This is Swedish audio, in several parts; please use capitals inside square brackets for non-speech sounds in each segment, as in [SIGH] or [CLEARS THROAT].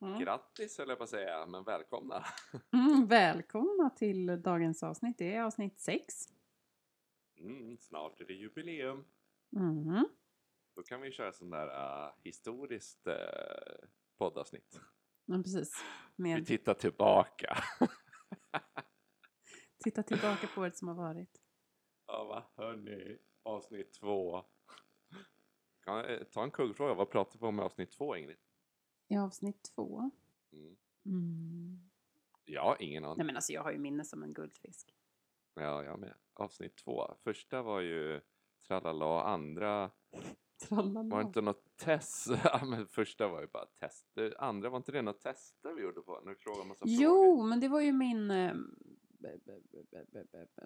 Mm. Grattis höll jag på att säga, men välkomna. Mm, välkomna till dagens avsnitt. Det är avsnitt 6. Mm, snart är det jubileum. Mm. Då kan vi köra sån där uh, historiskt uh, poddavsnitt. Ja, precis. Vi Med tittar tillbaka. [LAUGHS] titta tillbaka på året som har varit. ja, va? Hörni, avsnitt två. Kan ta en kuggfråga, vad pratar vi om i avsnitt två Ingrid? I avsnitt två. Mm. Mm. Ja, ingen aning. Nej men alltså jag har ju minne som en guldfisk. Ja, jag med. Avsnitt två. Första var ju tralala, andra [LAUGHS] Tralala. var inte något test. [LAUGHS] Ja, men första var ju bara test. Det andra var inte det något tester vi gjorde på? Nu frågar massa frågor. Jo, men det var ju min eh,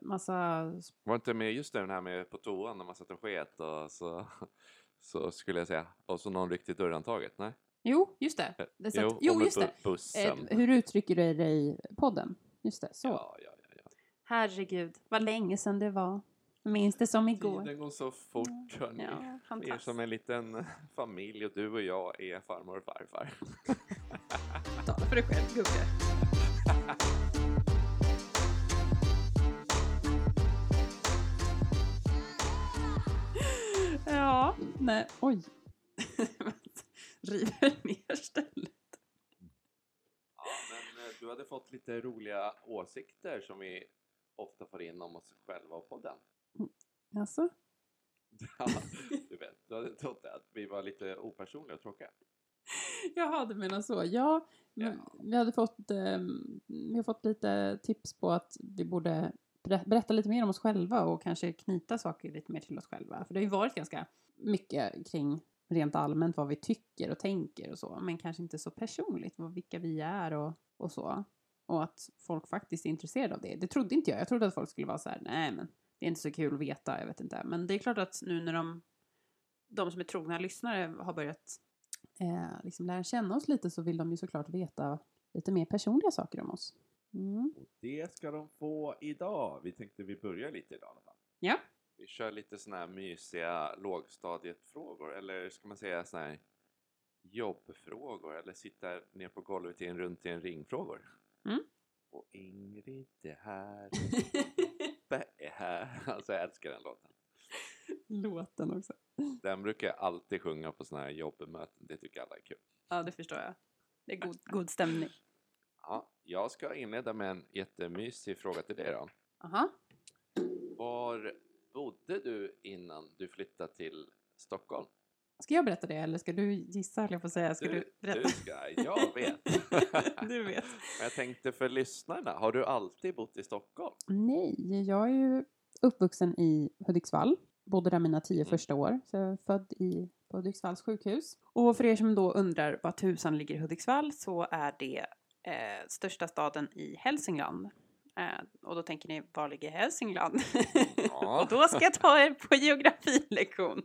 massa... Var inte med just det här med på toan när man satt och sket och så, [LAUGHS] så skulle jag säga. Och så någon ryckte i dörrhandtaget? Nej? Jo, just det. det satt... jo, jo just det. bu- Bussen. Eh, hur uttrycker du dig i podden? Just det, så. Ja, ja, ja, ja. Herregud, vad länge sedan det var. Jag minns det som igår. Tiden går så fort hörni. Ja, Vi är som en liten familj och du och jag är farmor och farfar. [LAUGHS] Tala för dig själv, gubbe. Ja, nej, oj. [LAUGHS] River [LAUGHS] ner stället. Ja, men eh, du hade fått lite roliga åsikter som vi ofta får in om oss själva och podden. Alltså? [LAUGHS] Ja, du vet, du hade trott att vi var lite opersonliga och tråkiga. Jaha, du menar så. Ja, Ja. vi hade fått, ehm, vi har fått lite tips på att vi borde ber- berätta lite mer om oss själva och kanske knyta saker lite mer till oss själva. För det har ju varit ganska mycket kring rent allmänt vad vi tycker och tänker och så, men kanske inte så personligt, vad, vilka vi är och, och så. Och att folk faktiskt är intresserade av det. Det trodde inte jag. Jag trodde att folk skulle vara så här, nej men det är inte så kul att veta, jag vet inte. Men det är klart att nu när de, de som är trogna lyssnare har börjat eh, liksom lära känna oss lite så vill de ju såklart veta lite mer personliga saker om oss. Mm. Och det ska de få idag. Vi tänkte vi börjar lite idag i alla fall. Ja. Vi kör lite såna här mysiga lågstadiet-frågor. Eller ska man säga såna här jobbfrågor. Eller sitta ner på golvet i en runt i en ring-frågor. Mm. Och Ingrid är här. [LAUGHS] Be är här. Alltså jag älskar den låten. Låten också. Den brukar jag alltid sjunga på såna här jobbmöten. Det tycker alla är kul. Ja, det förstår jag. Det är god, god stämning. Ja, jag ska inleda med en jättemysig fråga till dig då. Aha. Var bodde du innan du flyttade till Stockholm? Ska jag berätta det eller ska du gissa, höll jag säga? Ska du, berätta? du ska, jag vet. [LAUGHS] du vet. Men jag tänkte för lyssnarna, har du alltid bott i Stockholm? Nej, jag är ju uppvuxen i Hudiksvall. Bodde där mina tio Mm. första år. Så jag är född i, på Hudiksvalls sjukhus. Och för er som då undrar vad tusan ligger i Hudiksvall så är det eh, största staden i Hälsingland. Eh, och då tänker ni, var ligger Hälsingland? Ja. [LAUGHS] och då ska jag ta er på geografilektion.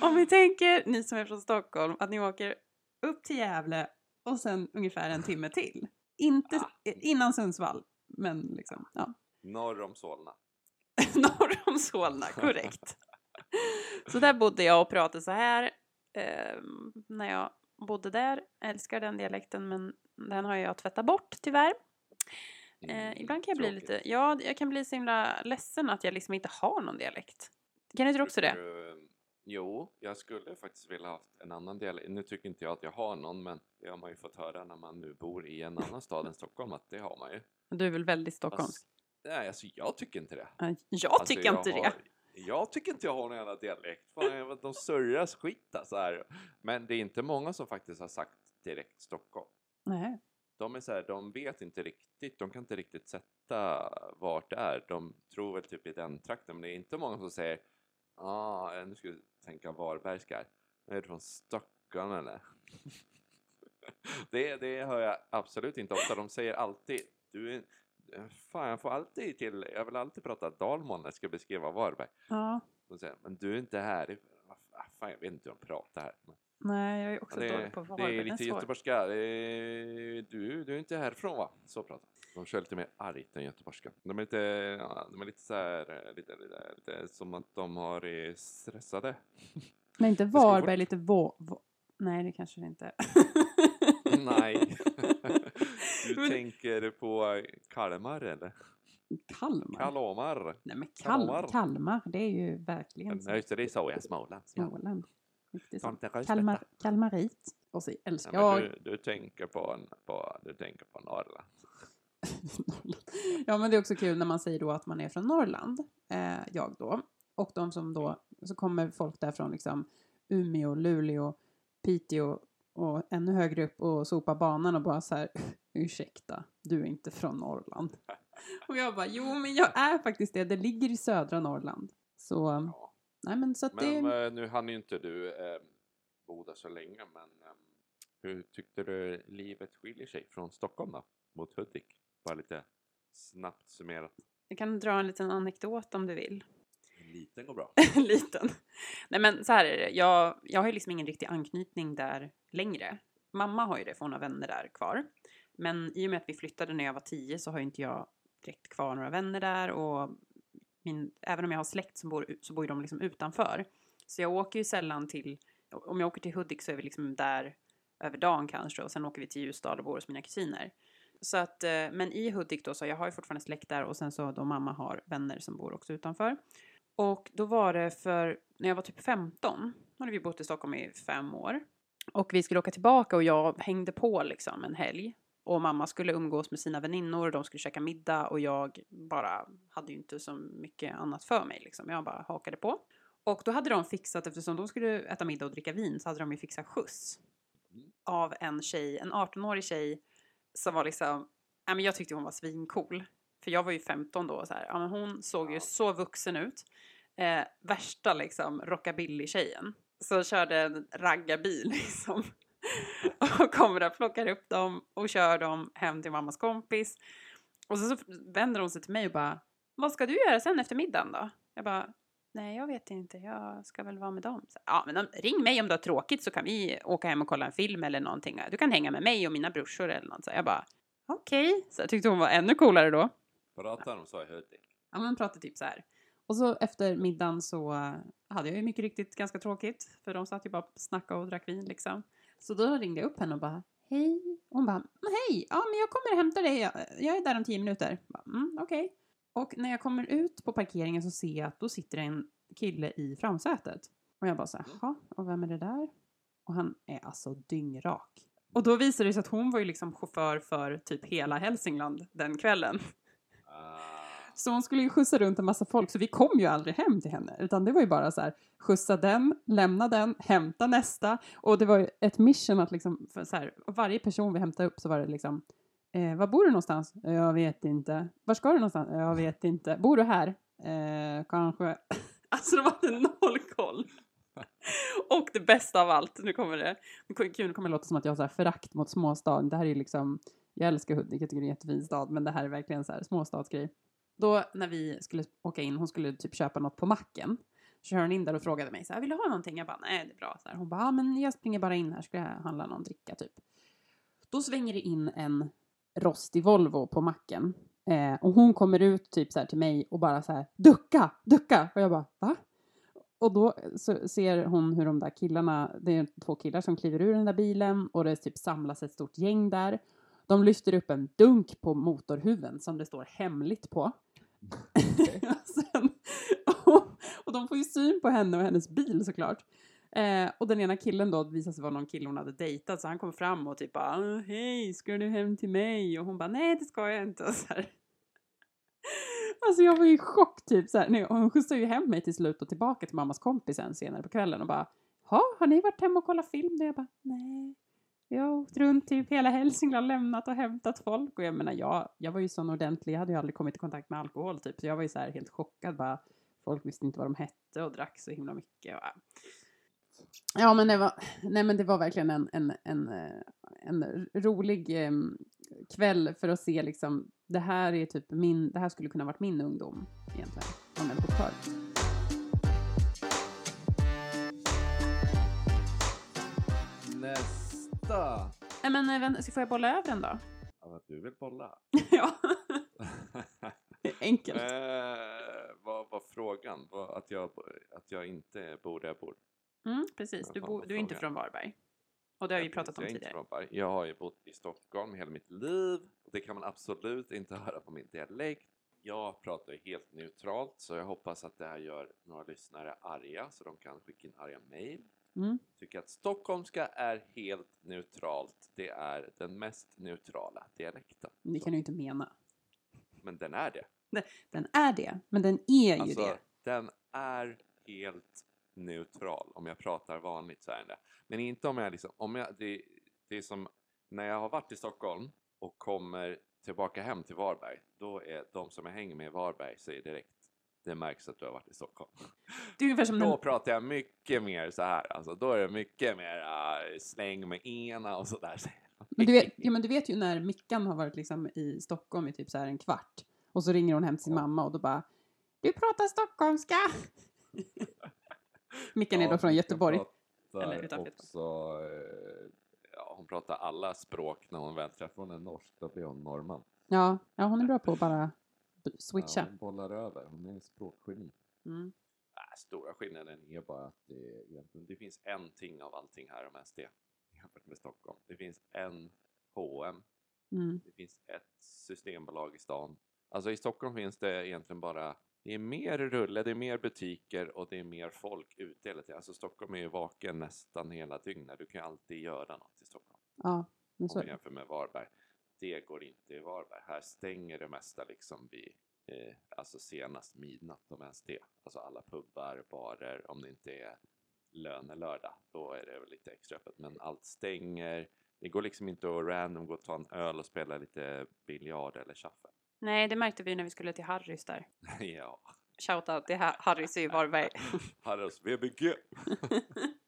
Om vi tänker, ni som är från Stockholm, att ni åker upp till Gävle och sen ungefär en timme till. Inte Ah. eh, innan Sundsvall, men liksom, ja. Norr om Solna. [LAUGHS] Norr om Solna, korrekt. så där bodde jag och pratade så här eh, när jag bodde där. Älskar den dialekten men den har jag tvättat bort tyvärr. Eh, ibland kan jag bli lite, ja jag kan bli så himla ledsen att jag liksom inte har någon dialekt. Kan inte du också det? Du- Jo, jag skulle faktiskt vilja ha haft en annan dialekt. Nu tycker inte jag att jag har någon, men det har man ju fått höra när man nu bor i en annan stad än Stockholm, att det har man ju. Du är väl väldigt stockholmsk? Fast, nej, alltså jag tycker inte det. Eh, Jag Alltså, tycker jag inte har, det. Jag tycker inte jag har någon jävla dialekt. Fan, de surrar skit alltså här. Men det är inte många som faktiskt har sagt direkt Stockholm. Nej. De är så här, de vet inte riktigt, de kan inte riktigt sätta vart det är. De tror väl typ i den trakten, men det är inte många som säger ah, nu ska vi tänka Varbergska här. Är från Stockholm eller? [LAUGHS] det, det hör jag absolut inte ofta. De säger alltid, du är Fan, jag får alltid till, jag vill alltid prata dalmål när jag ska beskriva Varberg. Ja. De säger, men du är inte här. Fan, jag vet inte hur de pratar här. Nej, jag är också det, dålig på Varberg. Det är lite göteborgska. Du, du är inte härifrån va? Så pratar De kör lite mer argt än göteborgska. De är lite, ja, de är lite så här, eh, lite, lite, lite som att de har stressade. Men inte [LAUGHS] Varberg, lite vå, vå. Nej, det kanske det inte är. [LAUGHS] Nej. [LAUGHS] Du Men... tänker på Kalmar eller? Kalmar? Kalmar. Nej men Kal Kalmar. Kalmar, det är ju verkligen. Nej, just det, det är så jag Småland. Småland. Röst Kalmar. Kalmarit. Och så älskar Ja, jag... du, du tänker på, en- på, du tänker på Norrland. [LAUGHS] ja, men det är också kul när man säger då att man är från Norrland, eh, jag då. Och de som då, så kommer folk där från liksom Umeå, Luleå, Piteå och ännu högre upp och sopar banan och bara så här, [LAUGHS] ursäkta, du är inte från Norrland. [LAUGHS] Och jag bara, jo men jag är faktiskt det, det ligger i södra Norrland. Så, Ja. Nej men så Men det, eh, nu hann ju inte du eh, där så länge, men eh, hur tyckte du livet skiljer sig från Stockholm då, mot Hudik? Bara lite snabbt summerat. jag kan dra en liten anekdot om du vill. En liten går bra. [LAUGHS] liten. Nej men så här är det, jag, jag har ju liksom ingen riktig anknytning där längre. Mamma har ju det för hon har vänner där kvar. Men i och med att vi flyttade när jag var tio så har ju inte jag direkt kvar några vänner där och min, även om jag har släkt som bor, så bor ju de liksom utanför. Så jag åker ju sällan till, om jag åker till Hudik så är vi liksom där över dagen kanske och sen åker vi till Ljusdal och bor hos mina kusiner. Så att, eh, men i Hudik då så jag har ju fortfarande släkt där och sen så då mamma har vänner som bor också utanför. Och då var det för, när jag var typ 15, då hade vi bott i Stockholm i fem år. Och vi skulle åka tillbaka och jag hängde på liksom en helg. Och mamma skulle umgås med sina väninnor och de skulle käka middag och jag bara hade ju inte så mycket annat för mig liksom. Jag bara hakade på. Och då hade de fixat, eftersom de skulle äta middag och dricka vin, så hade de ju fixat skjuts. Av en tjej, en 18-årig tjej som var liksom, ja men jag tyckte hon var svincool. För jag var ju 15 då och så här, ja men hon såg ju så vuxen ut. Eh, värsta liksom rockabilly-tjejen. Så körde en raggarbil [LAUGHS] liksom. [LAUGHS] och kommer där, plockar upp dem och kör dem hem till mammas kompis. Och så, så vänder hon sig till mig och bara, vad ska du göra sen efter middagen då? Jag bara, nej jag vet inte, jag ska väl vara med dem. Så, ja men ring mig om du har tråkigt så kan vi åka hem och kolla en film eller någonting. Du kan hänga med mig och mina brorsor eller något. Så jag bara, okej. Så jag tyckte hon var ännu coolare då. Pratar de så i Hudik? Ja, man pratar typ så här. Och så efter middagen så hade jag ju mycket riktigt ganska tråkigt. För de satt ju bara och snackade och drack vin liksom. Så då ringde jag upp henne och bara hej. Och hon bara hej, ja men jag kommer och hämtar dig. Jag, är där om tio minuter. Mm, Okej. Och när jag kommer ut på parkeringen så ser jag att då sitter en kille i framsätet. Och jag bara så jaha, och vem är det där? Och han är alltså dyngrak. Och då visade det sig att hon var ju liksom chaufför för typ hela Hälsingland den kvällen. Uh. Så hon skulle ju skjutsa runt en massa folk, så vi kom ju aldrig hem till henne. Utan det var ju bara så här, skjutsa den, lämna den, hämta nästa. Och det var ju ett mission att liksom, för så här, varje person vi hämtade upp så var det liksom, eh, var bor du någonstans? Jag vet inte. Var ska du någonstans? Jag vet inte. Bor du här? Eh, kanske. [LAUGHS] Alltså de hade noll koll. Och det bästa av allt, nu kommer det, kul, det kommer låta som att jag har så här förakt mot småstad. Det här är ju liksom, jag älskar Hudik, jag tycker det är en jättefin stad, men det här är verkligen så här småstadsgrej. Då när vi skulle åka in, hon skulle typ köpa något på macken. Så kör hon in där och frågade mig så här, vill du ha någonting? Jag bara, nej det är bra. Så här, hon bara, ja men jag springer bara in här, ska jag handla någon dricka typ. Då svänger det in en rostig Volvo på macken. Eh, och hon kommer ut typ så här till mig och bara så här, ducka, ducka! Och jag bara, va? Och då så ser hon hur de där killarna, det är två killar som kliver ur den där bilen och det typ samlas ett stort gäng där. De lyfter upp en dunk på motorhuven som det står hemligt på. [LAUGHS] Sen, och, och de får ju syn på henne och hennes bil såklart. Eh, och den ena killen då visar sig vara någon kille hon hade dejtat så han kommer fram och typ bara ah, hej ska du hem till mig och hon bara nej det ska jag inte [LAUGHS] och så här. Alltså jag var ju i chock typ så här. Nej, och hon skjutsade ju hem mig till slut och tillbaka till mammas kompis sen senare på kvällen och bara ha har ni varit hemma och kollat film? Och jag bara nej. Jag har åkt runt typ hela Hälsingland, lämnat och hämtat folk. Och jag menar, jag, jag var ju sån ordentlig, jag hade ju aldrig kommit i kontakt med alkohol typ. Så jag var ju så här helt chockad bara. Folk visste inte vad de hette och drack så himla mycket. Och, äh. ja, men det var, nej men det var verkligen en, en, en, eh, en rolig eh, kväll för att se liksom, det här är typ min, det här skulle kunna varit min ungdom egentligen. Om jag bott kvar. Nästa! Nej men eh, vän, så får jag bolla över den då? Att du vill bolla. [LAUGHS] ja, [LAUGHS] enkelt. eh, vad var frågan? Var att, jag, att jag inte bor där jag bor? Mm, precis, du, bo, du är inte från Varberg. Och det har vi Jag pratat om inte tidigare. från. Jag har ju bott i Stockholm hela mitt liv. Det kan man absolut inte [LAUGHS] höra på min dialekt. Jag pratar helt neutralt så jag hoppas att det här gör några lyssnare arga så de kan skicka in arga mejl. Mm. Tycker att stockholmska är helt neutralt. Det är den mest neutrala dialekten. Det kan du inte mena. Men den är det. Den är det, men den är ju Alltså, det. den är helt neutral. Om jag pratar vanligt så är den det. Men inte om jag liksom, om jag, det, det är som när jag har varit i Stockholm och kommer tillbaka hem till Varberg. Då är de som jag hänger med i Varberg säger direkt, det märks att du har varit i Stockholm. Det är ungefär som Då den, pratar jag mycket mer så här. Alltså, då är det mycket mer uh, släng med ena och sådär. men du, vet, ja, men du vet ju när Mickan har varit liksom i Stockholm i typ så här en kvart och så ringer hon hem till sin Ja. mamma och då bara Du pratar stockholmska! [LAUGHS] Mickan är då från Göteborg. Eller också, eh, ja, hon pratar alla språk när hon väl träffar hon en norsk, då blir hon norrman. Ja, ja, hon är bra på att bara b- Ja, switcha. hon bollar över, hon är en språkgeni. Mm. Äh, stora skillnaden är bara att det, det finns en ting av allting här om SD jämfört med Stockholm. Det finns en H&M, Mm. det finns ett systembolag i stan. Alltså i Stockholm finns det egentligen bara det är mer rulle, det är mer butiker och det är mer folk ute hela tiden. Alltså Stockholm är ju vaken nästan hela dygnet. Du kan alltid göra något i Stockholm. Ja, men så Om det. jämför med Varberg. Det går inte i Varberg. Här stänger det mesta liksom vid eh, alltså senast midnatt om ens det. Alltså alla pubbar, barer, om det inte är lönelördag. Då är det väl lite extra öppet. Men allt stänger. Det går liksom inte att random gå och ta en öl och spela lite biljard eller shuffle. Nej, det märkte vi när vi skulle till Harrys där. [LAUGHS] ja, Shoutout till Ha- Harrys i Varberg. [LAUGHS] Harrys VBG. [LAUGHS]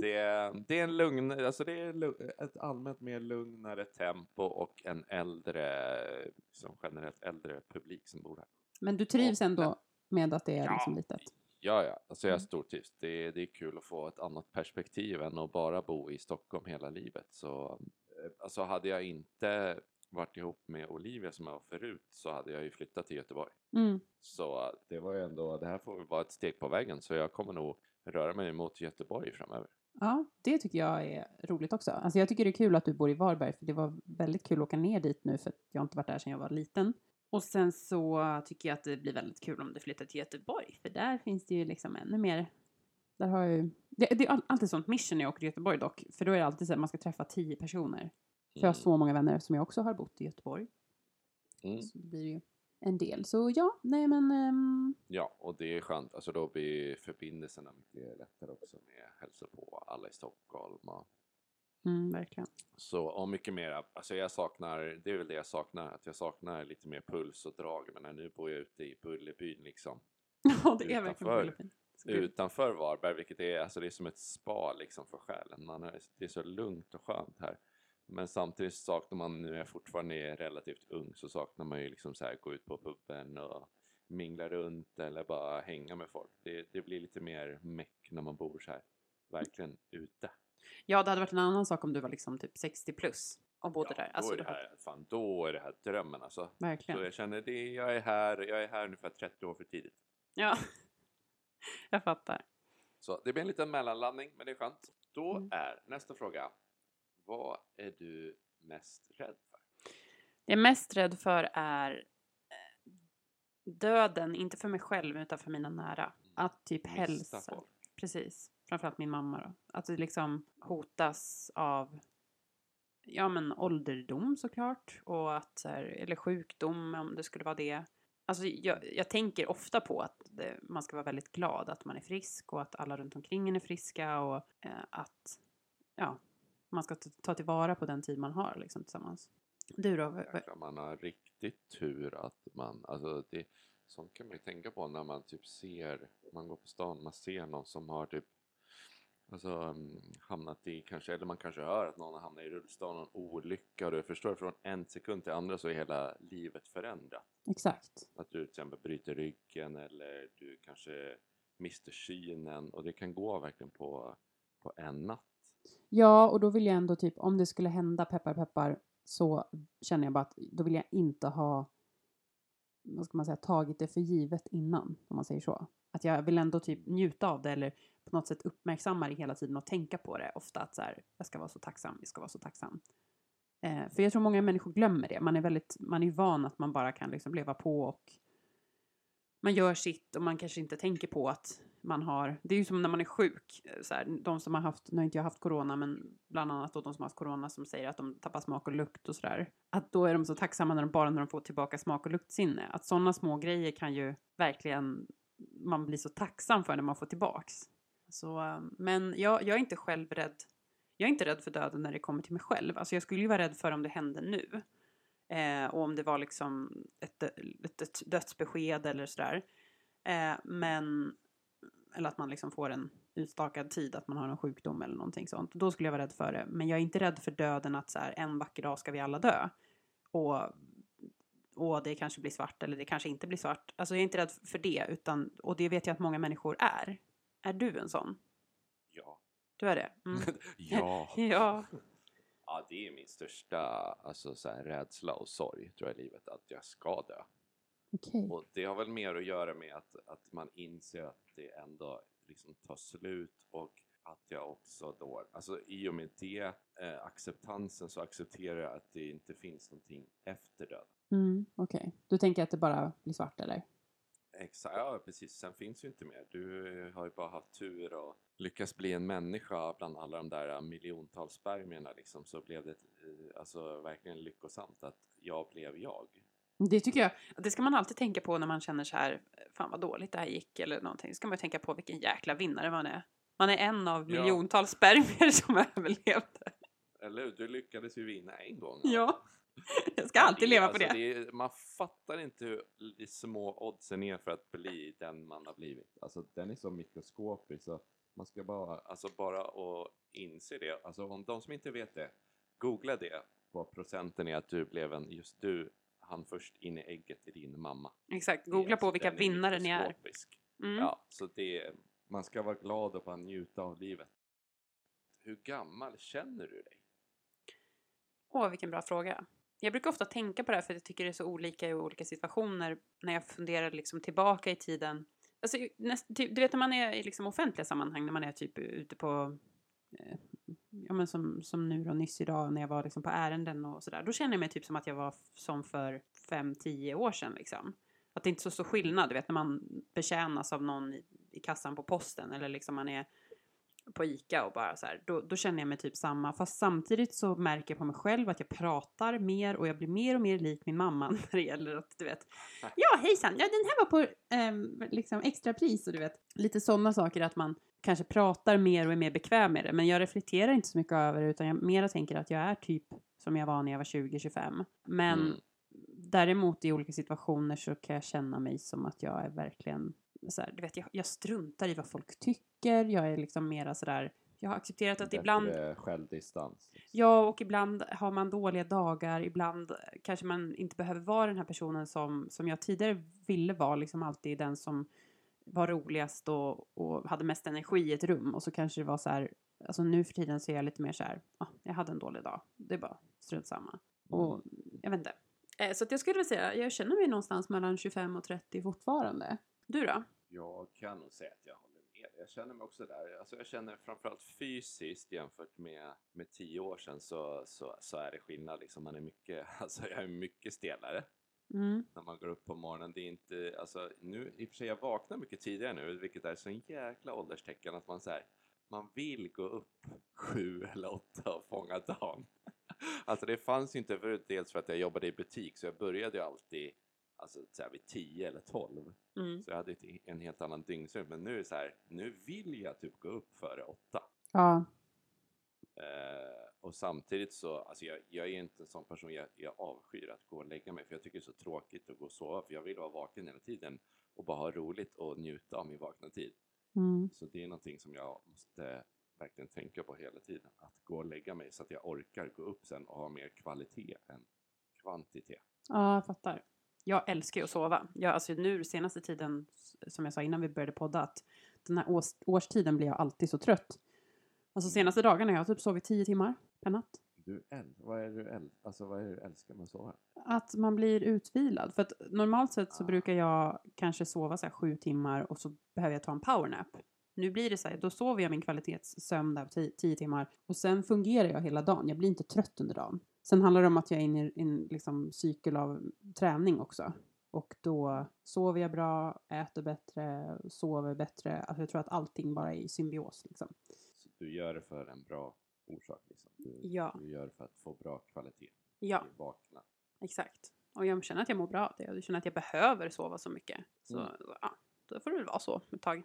det, är, det är en lugn, alltså det är ett allmänt mer lugnare tempo och en äldre, som generellt äldre publik som bor här. Men du trivs ändå med att det är liksom litet? Ja, ja, alltså jag Mm. stortrivs. Det, är- det är kul att få ett annat perspektiv än att bara bo i Stockholm hela livet. Så, eh, alltså hade jag inte varit ihop med Olivia som jag var förut så hade jag ju flyttat till Göteborg. Mm. Så det var ju ändå, det här får väl vara ett steg på vägen så jag kommer nog röra mig mot Göteborg framöver. Ja, det tycker jag är roligt också. Alltså jag tycker det är kul att du bor i Varberg, för det var väldigt kul att åka ner dit nu, för jag har inte varit där sedan jag var liten. Och sen så tycker jag att det blir väldigt kul om du flyttar till Göteborg, för där finns det ju liksom ännu mer. Där har ju... Det, det är all- alltid sånt mission när jag åker till Göteborg dock, för då är det alltid så att man ska träffa tio personer. För jag har så många vänner som jag också har bott i Göteborg. Mm. Så det blir ju en del. Så ja, nej men... ehm, Ja, och det är skönt. Alltså då blir förbindelserna mycket lättare också med hälsa på alla i Stockholm. Och mm, verkligen. Så, och mycket mer, alltså jag saknar, det är väl det jag saknar, att jag saknar lite mer puls och drag. Men nu bor jag ute i Bullerbyn liksom. [LAUGHS] Ja, det är verkligen. Bullerbyn. Utanför Varberg, vilket är, alltså det är som ett spa liksom för själen. Man är, det är så lugnt och skönt här. Men samtidigt saknar man, nu är jag fortfarande relativt ung, så saknar man ju liksom så här gå ut på puben och mingla runt eller bara hänga med folk. Det, det blir lite mer meck när man bor så här, verkligen ute. Ja, det hade varit en annan sak om du var liksom typ 60 plus och bodde Ja, där. då, Alltså, är det här, fan, då är det här drömmen alltså. Så Verkligen. jag känner det, jag är här, jag är här ungefär 30 år för tidigt. Ja, [LAUGHS] jag fattar. Så det blir en liten mellanlandning, men det är skönt. Då Mm. är nästa fråga. Vad är du mest rädd för? Det jag är mest rädd för är eh, döden, inte för mig själv utan för mina nära. Att typ Mista hälsa. folk. Precis. Framförallt min mamma då. Att det liksom hotas av ja men ålderdom såklart. Och att, här, eller sjukdom om det skulle vara det. Alltså jag, jag tänker ofta på att det, man ska vara väldigt glad att man är frisk och att alla runt omkring en är friska och eh, att ja, man ska ta, tillvara på den tid man har liksom tillsammans. Du då? Jäklar, man har riktigt tur att man, alltså det, sånt kan man ju tänka på när man typ ser, man går på stan, man ser någon som har typ Alltså mm, hamnat i kanske, eller man kanske hör att någon har hamnat i rullstol, någon olycka och du förstår från en sekund till andra så är hela livet förändrat. Exakt. Att du till exempel bryter ryggen eller du kanske mister synen och det kan gå verkligen på, på en natt. Ja, och då vill jag ändå typ, om det skulle hända peppar peppar så känner jag bara att då vill jag inte ha, vad ska man säga, tagit det för givet innan, om man säger så. Att jag vill ändå typ njuta av det eller på något sätt uppmärksamma det hela tiden och tänka på det ofta att så här, jag ska vara så tacksam, jag ska vara så tacksam. Eh, för jag tror många människor glömmer det. Man är väldigt, man är ju van att man bara kan liksom leva på och man gör sitt och man kanske inte tänker på att man har, det är ju som när man är sjuk, eh, så här, de som har haft, nu har inte jag haft corona, men bland annat då de som har haft corona som säger att de tappar smak och lukt och sådär. Att då är de så tacksamma när de bara när de får tillbaka smak och luktsinne. Att sådana små grejer kan ju verkligen man blir så tacksam för när man får tillbaks. Så, eh, men jag, jag är inte själv rädd. Jag är inte rädd för döden när det kommer till mig själv. Alltså jag skulle ju vara rädd för om det hände nu. Eh, och om det var liksom ett, ett, ett dödsbesked eller sådär. Eh, men, eller att man liksom får en utstakad tid, att man har en sjukdom eller någonting sånt. Då skulle jag vara rädd för det. Men jag är inte rädd för döden att så här, en vacker dag ska vi alla dö. Och, och det kanske blir svart eller det kanske inte blir svart. Alltså jag är inte rädd för det, utan, och det vet jag att många människor är. Är du en sån? Ja. Du är det? Mm. [LAUGHS] ja. [LAUGHS] ja. Ja, det är min största alltså, så här, rädsla och sorg tror jag i livet, att jag ska dö. Okej. Och det har väl mer att göra med att, att man inser att det ändå liksom tar slut och att jag också då, alltså i och med det, eh, acceptansen så accepterar jag att det inte finns någonting efter döden. Mm, Okej. Du tänker att det bara blir svart eller? Exakt, ja precis. Sen finns ju inte mer. Du har ju bara haft tur och lyckats bli en människa bland alla de där miljontals spermierna liksom. Så blev det eh, alltså verkligen lyckosamt att jag blev jag. Det tycker jag, det ska man alltid tänka på när man känner så här, fan vad dåligt det här gick eller någonting. ska man ju tänka på vilken jäkla vinnare man är. Man är en av Ja. miljontals spermier [LAUGHS] som överlevde. Eller hur? Du lyckades ju vinna en gång. Ja. [LAUGHS] Jag ska alltid det leva på alltså, det. är- Man fattar inte hur små oddsen är för att bli den man har blivit. Alltså den är så mikroskopisk så man ska bara, alltså bara att inse det. Alltså om de som inte vet det, googla det. Vad procenten är att du blev en, just du han först in i ägget i din mamma. Exakt, Det googla på alltså- vilka vinnare ni är. Mm. Ja, så det, man ska vara glad och bara njuta av livet. Hur gammal känner du dig? Åh, vilken bra fråga. Jag brukar ofta tänka på det här för jag tycker det är så olika i olika situationer när jag funderar liksom tillbaka i tiden. Alltså, näst, du vet när man är i liksom offentliga sammanhang, när man är typ ute på, eh, ja men som, som nu då nyss idag när jag var liksom på ärenden och sådär. Då känner jag mig typ som att jag var som för fem, tio år sedan liksom. Att det inte är så stor skillnad, du vet när man betjänas av någon i, i kassan på posten eller liksom man är på ICA och bara så här, då, då känner jag mig typ samma. Fast samtidigt så märker jag på mig själv att jag pratar mer och jag blir mer och mer lik min mamma [LAUGHS] när det gäller att du vet. Ja hejsan, ja den här var på ehm, liksom extrapris och du vet lite sådana saker att man kanske pratar mer och är mer bekväm med det. Men jag reflekterar inte så mycket över det utan jag mera tänker att jag är typ som jag var när jag var 20-25. Men Mm. däremot i olika situationer så kan jag känna mig som att jag är verkligen så här, du vet, jag, jag struntar i vad folk tycker. Jag är liksom mera sådär, jag har accepterat att ibland, Bättre självdistans. ja och ibland har man dåliga dagar, ibland kanske man inte behöver vara den här personen som, som jag tidigare ville vara, liksom alltid den som var roligast och, och hade mest energi i ett rum och så kanske det var så här, alltså nu för tiden så är jag lite mer så här, ah, jag hade en dålig dag, det är bara strunt samma. Och jag vet inte. Eh, Så att jag skulle vilja säga, jag känner mig någonstans mellan 25 och 30 fortfarande. Du då? Jag kan nog säga att jag håller med. Jag känner mig också där. Alltså jag känner framförallt fysiskt jämfört med, med tio år sedan så, så, så är det skillnad. Liksom man är mycket, [LAUGHS] alltså jag är mycket stelare Mm. när man går upp på morgonen. Det är inte, alltså nu, i och för sig jag vaknar mycket tidigare nu, vilket är så en jäkla ålderstecken att man så här, man vill gå upp sju eller åtta och fånga dagen. [LAUGHS] Alltså det fanns ju inte förut, dels för att jag jobbade i butik så jag började ju alltid alltså, så här, vid tio eller tolv. Mm. Så jag hade en helt annan dygnsrytm. Men nu är det så här, nu vill jag typ gå upp före åtta. Ja. Eh, och samtidigt så, alltså jag, jag är inte en sån person, jag, jag avskyr att gå och lägga mig. För jag tycker det är så tråkigt att gå och sova. För jag vill vara vaken hela tiden och bara ha roligt och njuta av min vakna tid. Mm. Så det är någonting som jag måste verkligen tänka på hela tiden. Att gå och lägga mig så att jag orkar gå upp sen och ha mer kvalitet än kvantitet. Ja, jag fattar. Jag älskar ju att sova. Jag, alltså nu senaste tiden, som jag sa innan vi började podda, att den här års, årstiden blir jag alltid så trött. Alltså senaste dagarna har jag typ sovit tio timmar per natt. Du äl, vad är du äl, alltså vad är du älskar med att sova? Att man blir utvilad. För att normalt sett så Ah. brukar jag kanske sova så här sju timmar och så behöver jag ta en powernap. Nu blir det så här, då sover jag min kvalitetssömn där på tio, tio timmar och sen fungerar jag hela dagen. Jag blir inte trött under dagen. Sen handlar det om att jag är inne i en liksom, cykel av träning också. Och då sover jag bra, äter bättre, sover bättre. Alltså jag tror att allting bara är i symbios. Liksom. Så du gör det för en bra orsak liksom. Du, Ja. du gör det för att få bra kvalitet. Ja, Du vaknar. exakt. Och jag känner att jag mår bra av det. Jag känner att jag behöver sova så mycket. Så Mm. ja, då får det väl vara så ett tag.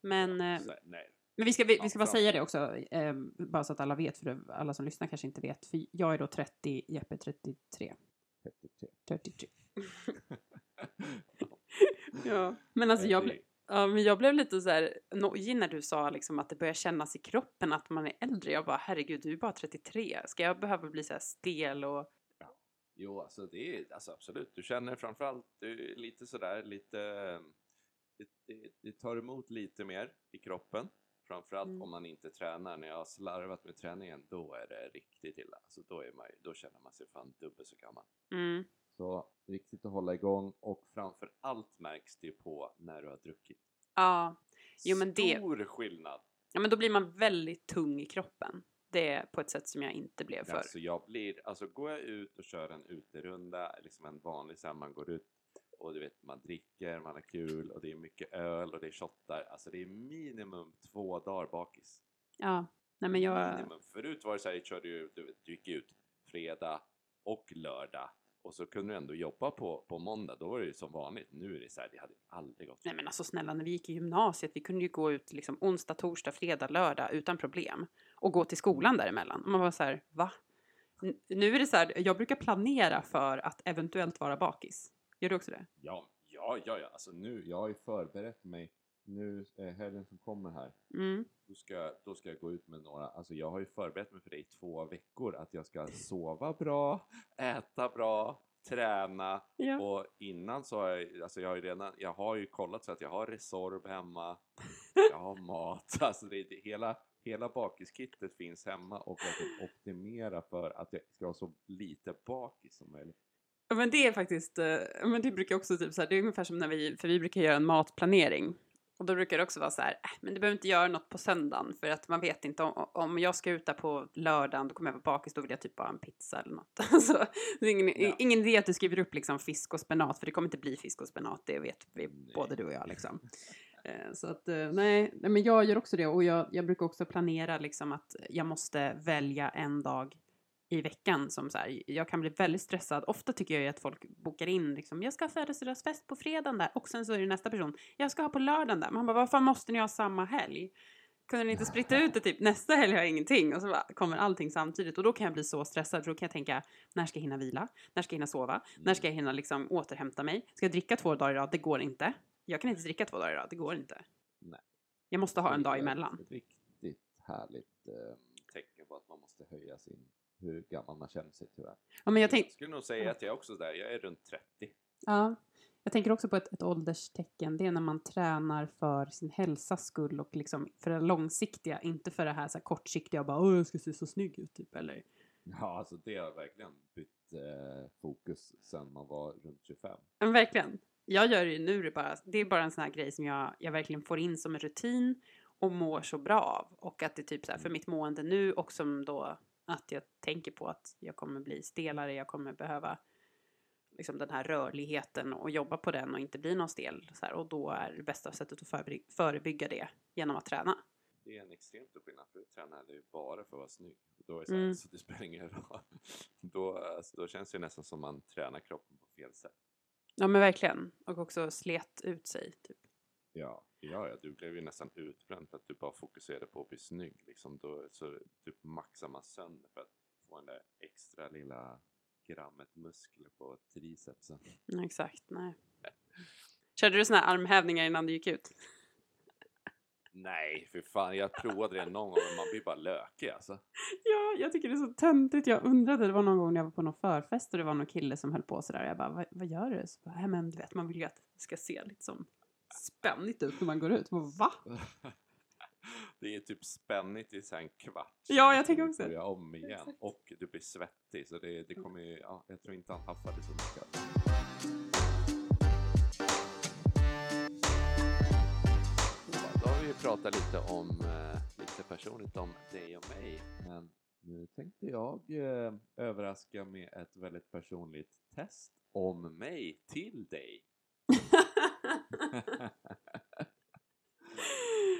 Men, eh, Så, nej. Men vi ska, vi, Ja, vi ska bara säga det också, eh, bara så att alla vet, för alla som lyssnar kanske inte vet. För jag är då 30, Jeppe är 33. 33. 33. ja, men alltså jag, ble, ja, men jag blev lite så här nojig när du sa liksom att det börjar kännas i kroppen att man är äldre. Jag bara, herregud, du är bara 33. Ska jag behöva bli så här stel och... Jo, alltså det är alltså absolut. Du känner framförallt du lite sådär, lite... Det, det, det tar emot lite mer i kroppen. Framförallt Mm. om man inte tränar. När jag har slarvat med träningen, då är det riktigt illa. Alltså då, är man, då känner man sig fan dubbelt så gammal. Mm. Så viktigt att hålla igång och framför allt märks det på när du har druckit. Ja. Jo, men det- Stor skillnad! ja, men då blir man väldigt tung i kroppen. Det är på ett sätt som jag inte blev förr. Alltså jag blir, alltså går jag ut och kör en uterunda, liksom en vanlig så här, man går ut och du vet man dricker, man har kul och det är mycket öl och det är shottar. Alltså det är minimum två dagar bakis. Ja, nej men jag... Minimum. Förut var det så här, körde ju, du, du gick ut fredag och lördag och så kunde du ändå jobba på, på måndag. Då var det ju som vanligt. Nu är det så här, det hade aldrig gått. Nej men alltså snälla, när vi gick i gymnasiet, vi kunde ju gå ut liksom onsdag, torsdag, fredag, lördag utan problem. Och gå till skolan däremellan. Och man var så här, va? Nu är det så här, jag brukar planera för att eventuellt vara bakis. Gör du också det? Ja, ja, ja, ja. Alltså nu, jag har ju förberett mig. Nu, eh, helgen som kommer här, Mm. då ska, då ska jag gå ut med några, alltså jag har ju förberett mig för det i två veckor, att jag ska sova bra, äta bra, träna Ja. och innan så har jag, alltså jag har ju redan, jag har ju kollat så att jag har Resorb hemma, [LAUGHS] jag har mat, alltså det, det, hela, hela bakiskittet finns hemma och jag optimera för att jag ska ha så lite bakis som möjligt. Men det är faktiskt, eh, men det brukar också typ så här, det är ungefär som när vi, för vi brukar göra en matplanering. Och då brukar det också vara så här, äh, men du behöver inte göra något på söndagen för att man vet inte om, om jag ska ut där på lördagen, då kommer jag vara bakis, då vill jag typ bara en pizza eller något. [LAUGHS] Alltså, det är ingen, Ja. ingen idé att du skriver upp liksom fisk och spenat, för det kommer inte bli fisk och spenat, det vet vi Nej. både du och jag liksom. Eh, Så att eh, nej, nej, men jag gör också det och jag, jag brukar också planera liksom att jag måste välja en dag i veckan som så här, jag kan bli väldigt stressad. Ofta tycker jag ju att folk bokar in liksom, jag ska ha födelsedagsfest på fredagen där och sen så är det nästa person, jag ska ha på lördagen där. Man bara, varför måste ni ha samma helg? Kunde ni inte splitta ut det typ, nästa helg har jag ingenting och så bara, kommer allting samtidigt och då kan jag bli så stressad för då kan jag tänka, när ska jag hinna vila? När ska jag hinna sova? När ska jag hinna liksom återhämta mig? Ska jag dricka två dagar i rad? Det går inte. Jag kan inte dricka två dagar i rad, det går inte. Nej. Jag måste ha en Det dag är emellan. Ett riktigt härligt eh, tecken på att man måste höja sin, hur gammal man känner sig tyvärr. Ja, men jag tänk, Jag skulle nog säga att jag är också där, jag är runt 30. Ja, jag tänker också på ett, ett ålderstecken. Det är när man tränar för sin hälsas skull och liksom för det långsiktiga, inte för det här, så här kortsiktiga, bara åh jag ska se så snygg ut typ eller. Ja, alltså det har verkligen bytt eh, fokus sen man var runt 25. Men verkligen. Jag gör det ju nu, det, bara, det är bara en sån här grej som jag, jag verkligen får in som en rutin och mår så bra av. Och att det är typ så här för mitt mående nu och som då att jag tänker på att jag kommer bli stelare, jag kommer behöva liksom den här rörligheten och jobba på den och inte bli någon stel. Så här, och då är det bästa sättet att förebygga, förebygga det genom att träna. Det är en extremt stor skillnad, för jag tränade ju bara för att vara snygg. Då är det så, Mm. så det spelar ingen roll. [LAUGHS] Då, alltså, då känns det nästan som man tränar kroppen på fel sätt. Ja men verkligen. Och också slet ut sig. Typ. Ja, ja, ja, du blev ju nästan utbränd för att du bara fokuserade på att bli snygg. Liksom. Då, så typ maxar man sönder för att få den där extra lilla grammet muskler på tricepsen. Ja, exakt, nej. Körde du såna här armhävningar innan du gick ut? Nej, för fan, jag provade det någon gång men man blir bara lökig alltså. Ja, jag tycker det är så töntigt. Jag undrade, det var någon gång när jag var på någon förfest och det var någon kille som höll på sådär. Jag bara, vad, vad gör du? Så bara, "Nej, men du vet, man vill ju att det ska se lite som spännigt ut när man går ut. Va? [LAUGHS] Det är typ spännigt i en kvart. Ja, jag tänker också. Börja om igen. Exakt. Och du blir svettig så det, det kommer ju, ja, jag tror inte han haffade så mycket. Då har vi vi prata lite om, eh, lite personligt om dig och mig. Men nu tänkte jag eh, överraska med ett väldigt personligt test om mig till dig. [LAUGHS] [LAUGHS]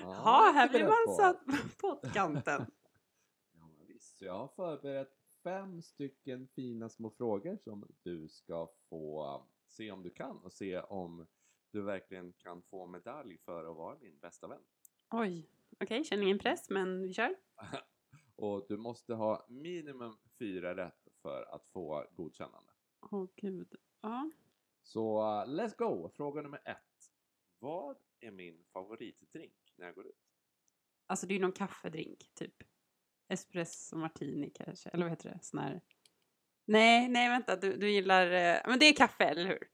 Ja, här det är blir man satt på pottkanten. [LAUGHS] Ja, visst. Så jag har förberett fem stycken fina små frågor som du ska få se om du kan och se om du verkligen kan få medalj för att vara min bästa vän. Oj, okej, känner ingen press, men vi kör. [LAUGHS] Och du måste ha minimum fyra rätt för att få godkännande. Åh gud. Ja. Så uh, let's go! Fråga nummer ett. Vad är min favoritdrink när jag går ut? Alltså det är ju någon kaffedrink, typ. Espresso martini kanske, eller vad heter det? Sån här... Nej, nej vänta, du, du gillar... eh, Men det är kaffe, eller hur?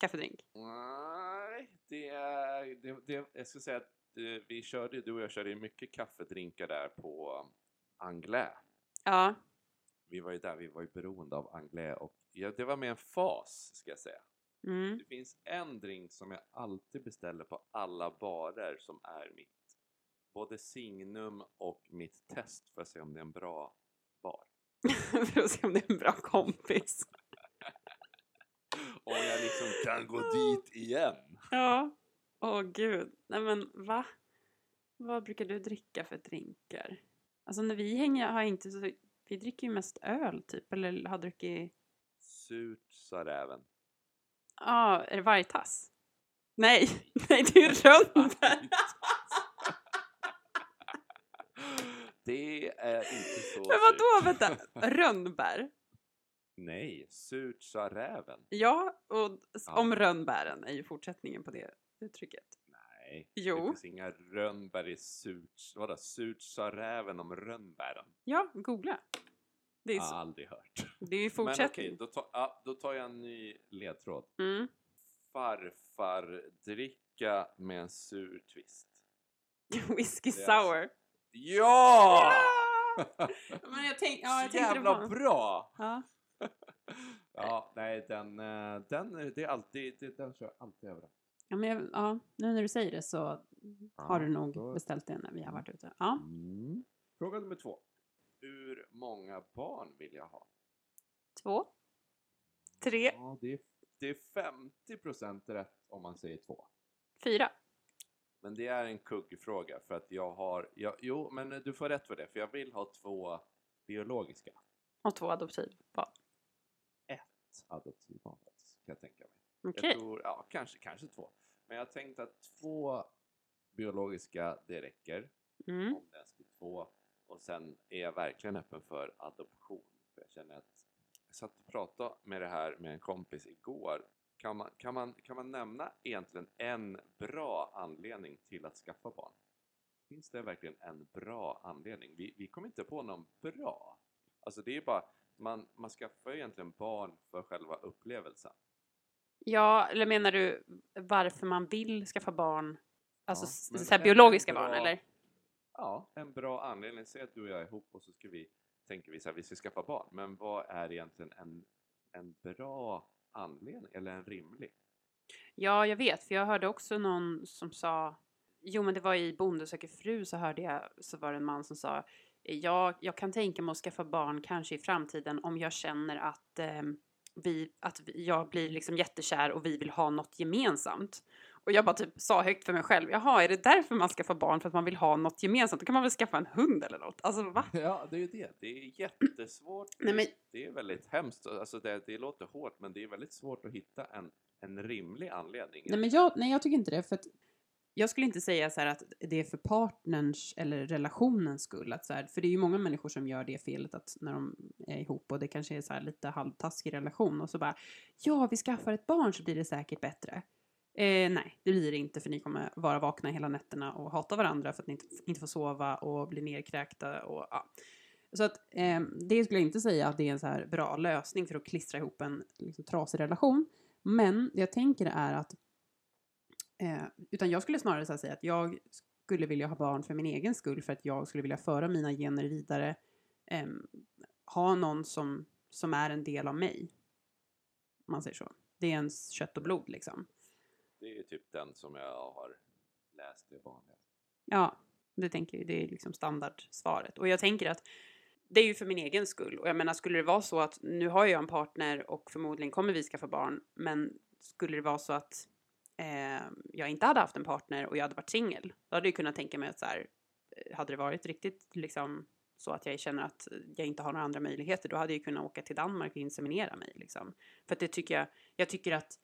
Kaffedrink. Nej, det är... Det, det, jag ska säga att eh, vi körde, du och jag körde mycket kaffedrinkar där på Anglais. Ja. Vi var ju där, vi var ju beroende av Anglais och ja, det var med en fas, ska jag säga. Mm. Det finns en drink som jag alltid beställer på alla barer som är mitt både signum och mitt test för att se om det är en bra bar. [LAUGHS] För att se om det är en bra kompis. Om jag liksom kan gå dit igen. Ja. Åh gud. Nej men va? Vad brukar du dricka för drinkar? Alltså när vi hänger har jag inte så... Vi dricker ju mest öl typ, eller har druckit... Surt sa räven. Ja, är det vargtass? Nej, [LAUGHS] nej det är rönnbär. [LAUGHS] Det är inte så Men vadå, surt. vänta? Rönnbär? Nej, surt sa räven. Ja, och s- Ja. om rönnbären är ju fortsättningen på det uttrycket. Nej, Jo. det finns inga rönnbär i surt. Vadå, surt sa räven om rönnbären? Ja, googla. Det är, Jag har aldrig hört. det är ju [LAUGHS] Men okej, fortsättning. då, ja, då tar jag en ny ledtråd. Mm. Farfar dricka med en sur twist. [LAUGHS] Whisky Det är alltså- sour. Ja! Men jag, tänk, ja, [LAUGHS] jag Så det jävla var... bra! Ja. Ja, nej, den, eh, den, det är alltid, det, den kör jag alltid över. Ja, men jag, ja, nu när du säger det så har du nog då- beställt det när vi har varit ute. Ja. Mm. Fråga nummer två. Hur många barn vill jag ha? Två. Tre. Ja, det är, det är 50 procent rätt om man säger två. Fyra. Men det är en kuggfråga för att jag har, jag, jo men du får rätt för det för jag vill ha två biologiska. Och två adoptivbarn. Ett adoptivbarn kan jag tänka mig. Okej. Jag tror, ja kanske, kanske två. Men jag tänkte att två biologiska det räcker. Mm. om det ens blir två. Och sen är jag verkligen öppen för adoption. För jag känner att jag satt och pratade med det här med en kompis igår. Kan man, kan man, kan man nämna egentligen en bra anledning till att skaffa barn? Finns det verkligen en bra anledning? Vi, vi kom inte på någon bra. Alltså det är bara, man, man skaffar egentligen barn för själva upplevelsen. Ja, eller menar du varför man vill skaffa barn? Alltså Ja, så här biologiska en barn, bra- eller? Ja, en bra anledning. Säg att du och jag är ihop och så ska vi, tänker vi så här, vi ska skaffa barn. Men vad är egentligen en, en bra anledning, eller en rimlig? Ja, jag vet, för jag hörde också någon som sa Jo, men det var i Bonde söker fru så hörde jag så var det en man som sa Ja, jag kan tänka mig att skaffa barn kanske i framtiden om jag känner att ehm, vi, att jag blir liksom jättekär och vi vill ha något gemensamt. Och jag bara typ sa högt för mig själv, jaha, är det därför man skaffar barn? För att man vill ha något gemensamt? Då kan man väl skaffa en hund eller något? Alltså va? [LAUGHS] Ja, det är ju det. Det är jättesvårt. Nej, men- Det är väldigt hemskt. Alltså det, det låter hårt, men det är väldigt svårt att hitta en, en rimlig anledning. Nej, men jag, nej, jag tycker inte det. För att jag skulle inte säga så här att det är för partnerns eller relationens skull. Att så här, för det är ju många människor som gör det felet att när de är ihop och det kanske är så här lite halvtaskig relation och så bara ja, vi skaffar ett barn så blir det säkert bättre. Eh, nej, det blir det inte för ni kommer vara vakna hela nätterna och hata varandra för att ni inte, inte får sova och bli nerkräkta och ja. Så att eh, det skulle jag inte säga att det är en så här bra lösning för att klistra ihop en liksom, trasig relation. Men det jag tänker är att Eh, utan jag skulle snarare säga att jag skulle vilja ha barn för min egen skull för att jag skulle vilja föra mina gener vidare. ehm, ha någon som, som är en del av mig. Om man säger så. Det är ens kött och blod liksom. Det är typ den som jag har läst det vanliga. Ja, det tänker jag. Det är liksom standardsvaret. Och jag tänker att det är ju för min egen skull. Och jag menar, skulle det vara så att nu har jag en partner och förmodligen kommer vi skaffa barn, men skulle det vara så att eh, jag inte hade haft en partner och jag hade varit singel, då hade jag kunnat tänka mig att så här, eh, hade det varit riktigt liksom så att jag känner att jag inte har några andra möjligheter, då hade jag kunnat åka till Danmark och inseminera mig liksom. För att det tycker jag, jag tycker att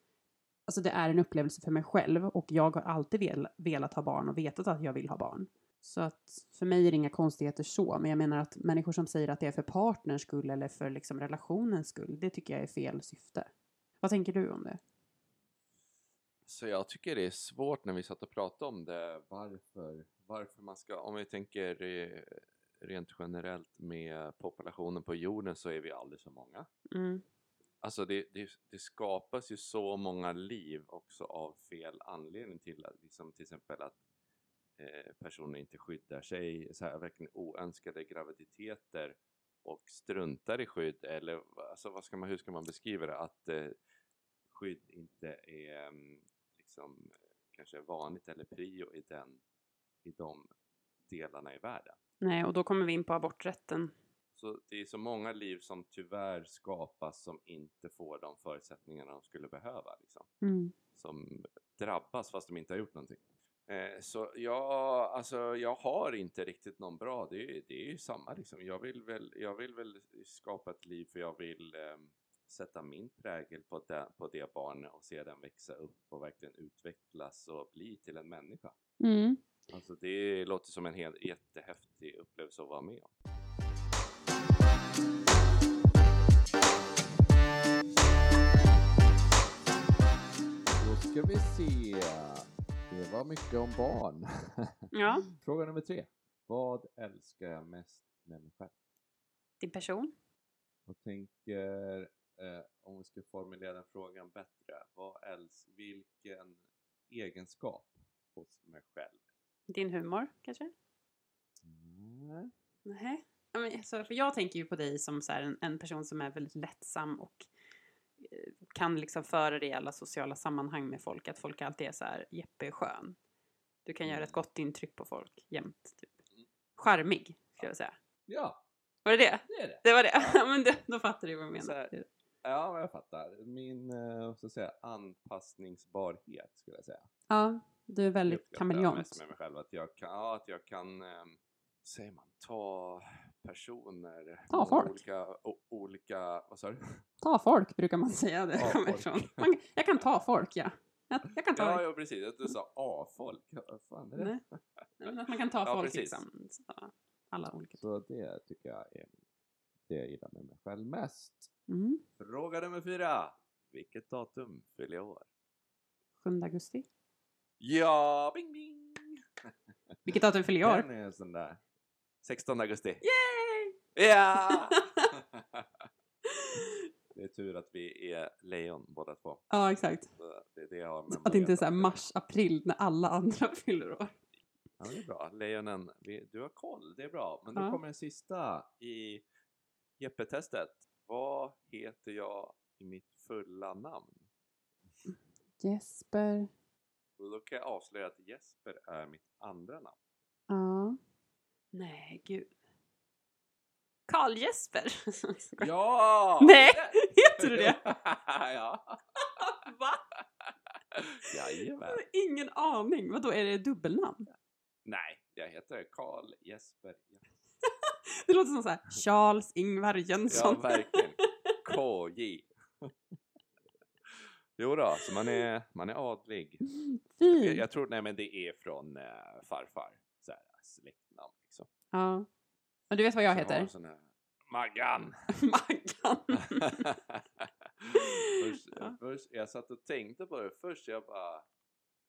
Alltså det är en upplevelse för mig själv och jag har alltid vel, velat ha barn och vetat att jag vill ha barn. Så att för mig är det inga konstigheter så, men jag menar att människor som säger att det är för partners skull eller för liksom relationens skull, det tycker jag är fel syfte. Vad tänker du om det? Så jag tycker det är svårt när vi satt och pratade om det, varför, varför man ska, om vi tänker eh, rent generellt med populationen på jorden så är vi alldeles för många. Mm. Alltså det, det, det skapas ju så många liv också av fel anledning till, att- liksom till exempel att eh, personer inte skyddar sig, så här verkligen oönskade graviditeter och struntar i skydd eller alltså vad ska man, hur ska man beskriva det? Att eh, skydd inte är mm, liksom kanske vanligt eller prio i, den, i de delarna i världen. Nej, och då kommer vi in på aborträtten. Så det är så många liv som tyvärr skapas som inte får de förutsättningarna de skulle behöva. Liksom. Mm. Som drabbas fast de inte har gjort någonting. Eh, så jag, alltså, jag har inte riktigt någon bra, det är, det är ju samma liksom. Jag vill, väl, jag vill väl skapa ett liv för jag vill ehm, sätta min prägel på det, på det barnet och se den växa upp och verkligen utvecklas och bli till en människa. Mm. Alltså det låter som en helt jättehäftig upplevelse att vara med om. Då ska vi se. Det var mycket om barn. Ja, [LAUGHS] Fråga nummer tre. Vad älskar jag mest med mig själv? din person. Jag tänker, eh, om vi ska formulera den frågan bättre. Vad älsk, vilken egenskap hos mig själv? Din humor, kanske? Mm. Nej. Ja, men, alltså, för jag tänker ju på dig som så här, en, en person som är väldigt lättsam och eh, kan liksom föra dig i alla sociala sammanhang med folk. Att folk alltid är så här, Jeppe är skön. Du kan göra ett gott intryck på folk jämt. Typ. Charmig, skulle jag säga. Ja, Var det det? det är det. Det var det? Ja, [LAUGHS] men det, då fattar du vad jag menar. Ja, men jag fattar. Min eh, så att säga, anpassningsbarhet skulle jag säga. Ja, du är väldigt uppskattar jag kameleont. mest med mig själv. Att jag kan, ja, att jag kan ehm, säger man, ta personer. Ta folk. Olika, olika, vad sa du? Ta folk brukar man säga. Det. Man, jag kan ta folk, ja. Jag, jag kan ta Ja, ja, precis. Att du sa A-folk. Vad fan är det? Nej. Men Att man kan ta [LAUGHS] Ja, folk precis. liksom. Alla olika. Så det tycker jag är det jag gillar med mig själv mest. Mm. Fråga nummer fyra. Vilket datum fyller jag år? 7 augusti. Ja, bing bing! [LAUGHS] Vilket datum fyller jag år? Den är en sån där. 16 augusti. Yay! Ja! [LAUGHS] det är tur att vi är lejon båda två. Ja, exakt. Så Det är det jag har med Att det inte är så här mars, april när alla andra [LAUGHS] fyller år. Ja, det är bra. Lejonen, vi, du har koll. Det är bra. Men då Ja. kommer den sista i Jeppe-testet. Vad heter jag i mitt fulla namn? Jesper. Och då kan jag avslöja att Jesper är mitt andra namn. Ja. Nej, gud. Karl Jesper. [LAUGHS] Ja! Nej, heter du det? [LAUGHS] ja. [LAUGHS] Va? Jajamän. Ingen aning. Vadå, är det dubbelnamn? Nej, jag heter Karl Jesper. Det låter som så här Charles Ingvar Ja, Jönsson. verkligen. KJ. Jo då, så man är, man är adlig. Jag, Fint. jag tror, nej men det är från eh, farfar. Så här, släktnamn liksom. Ja. Och du vet vad jag Så heter? sån här- Maggan! [LAUGHS] Maggan. [LAUGHS] först, Ja. först, jag satt och tänkte på det först, jag bara,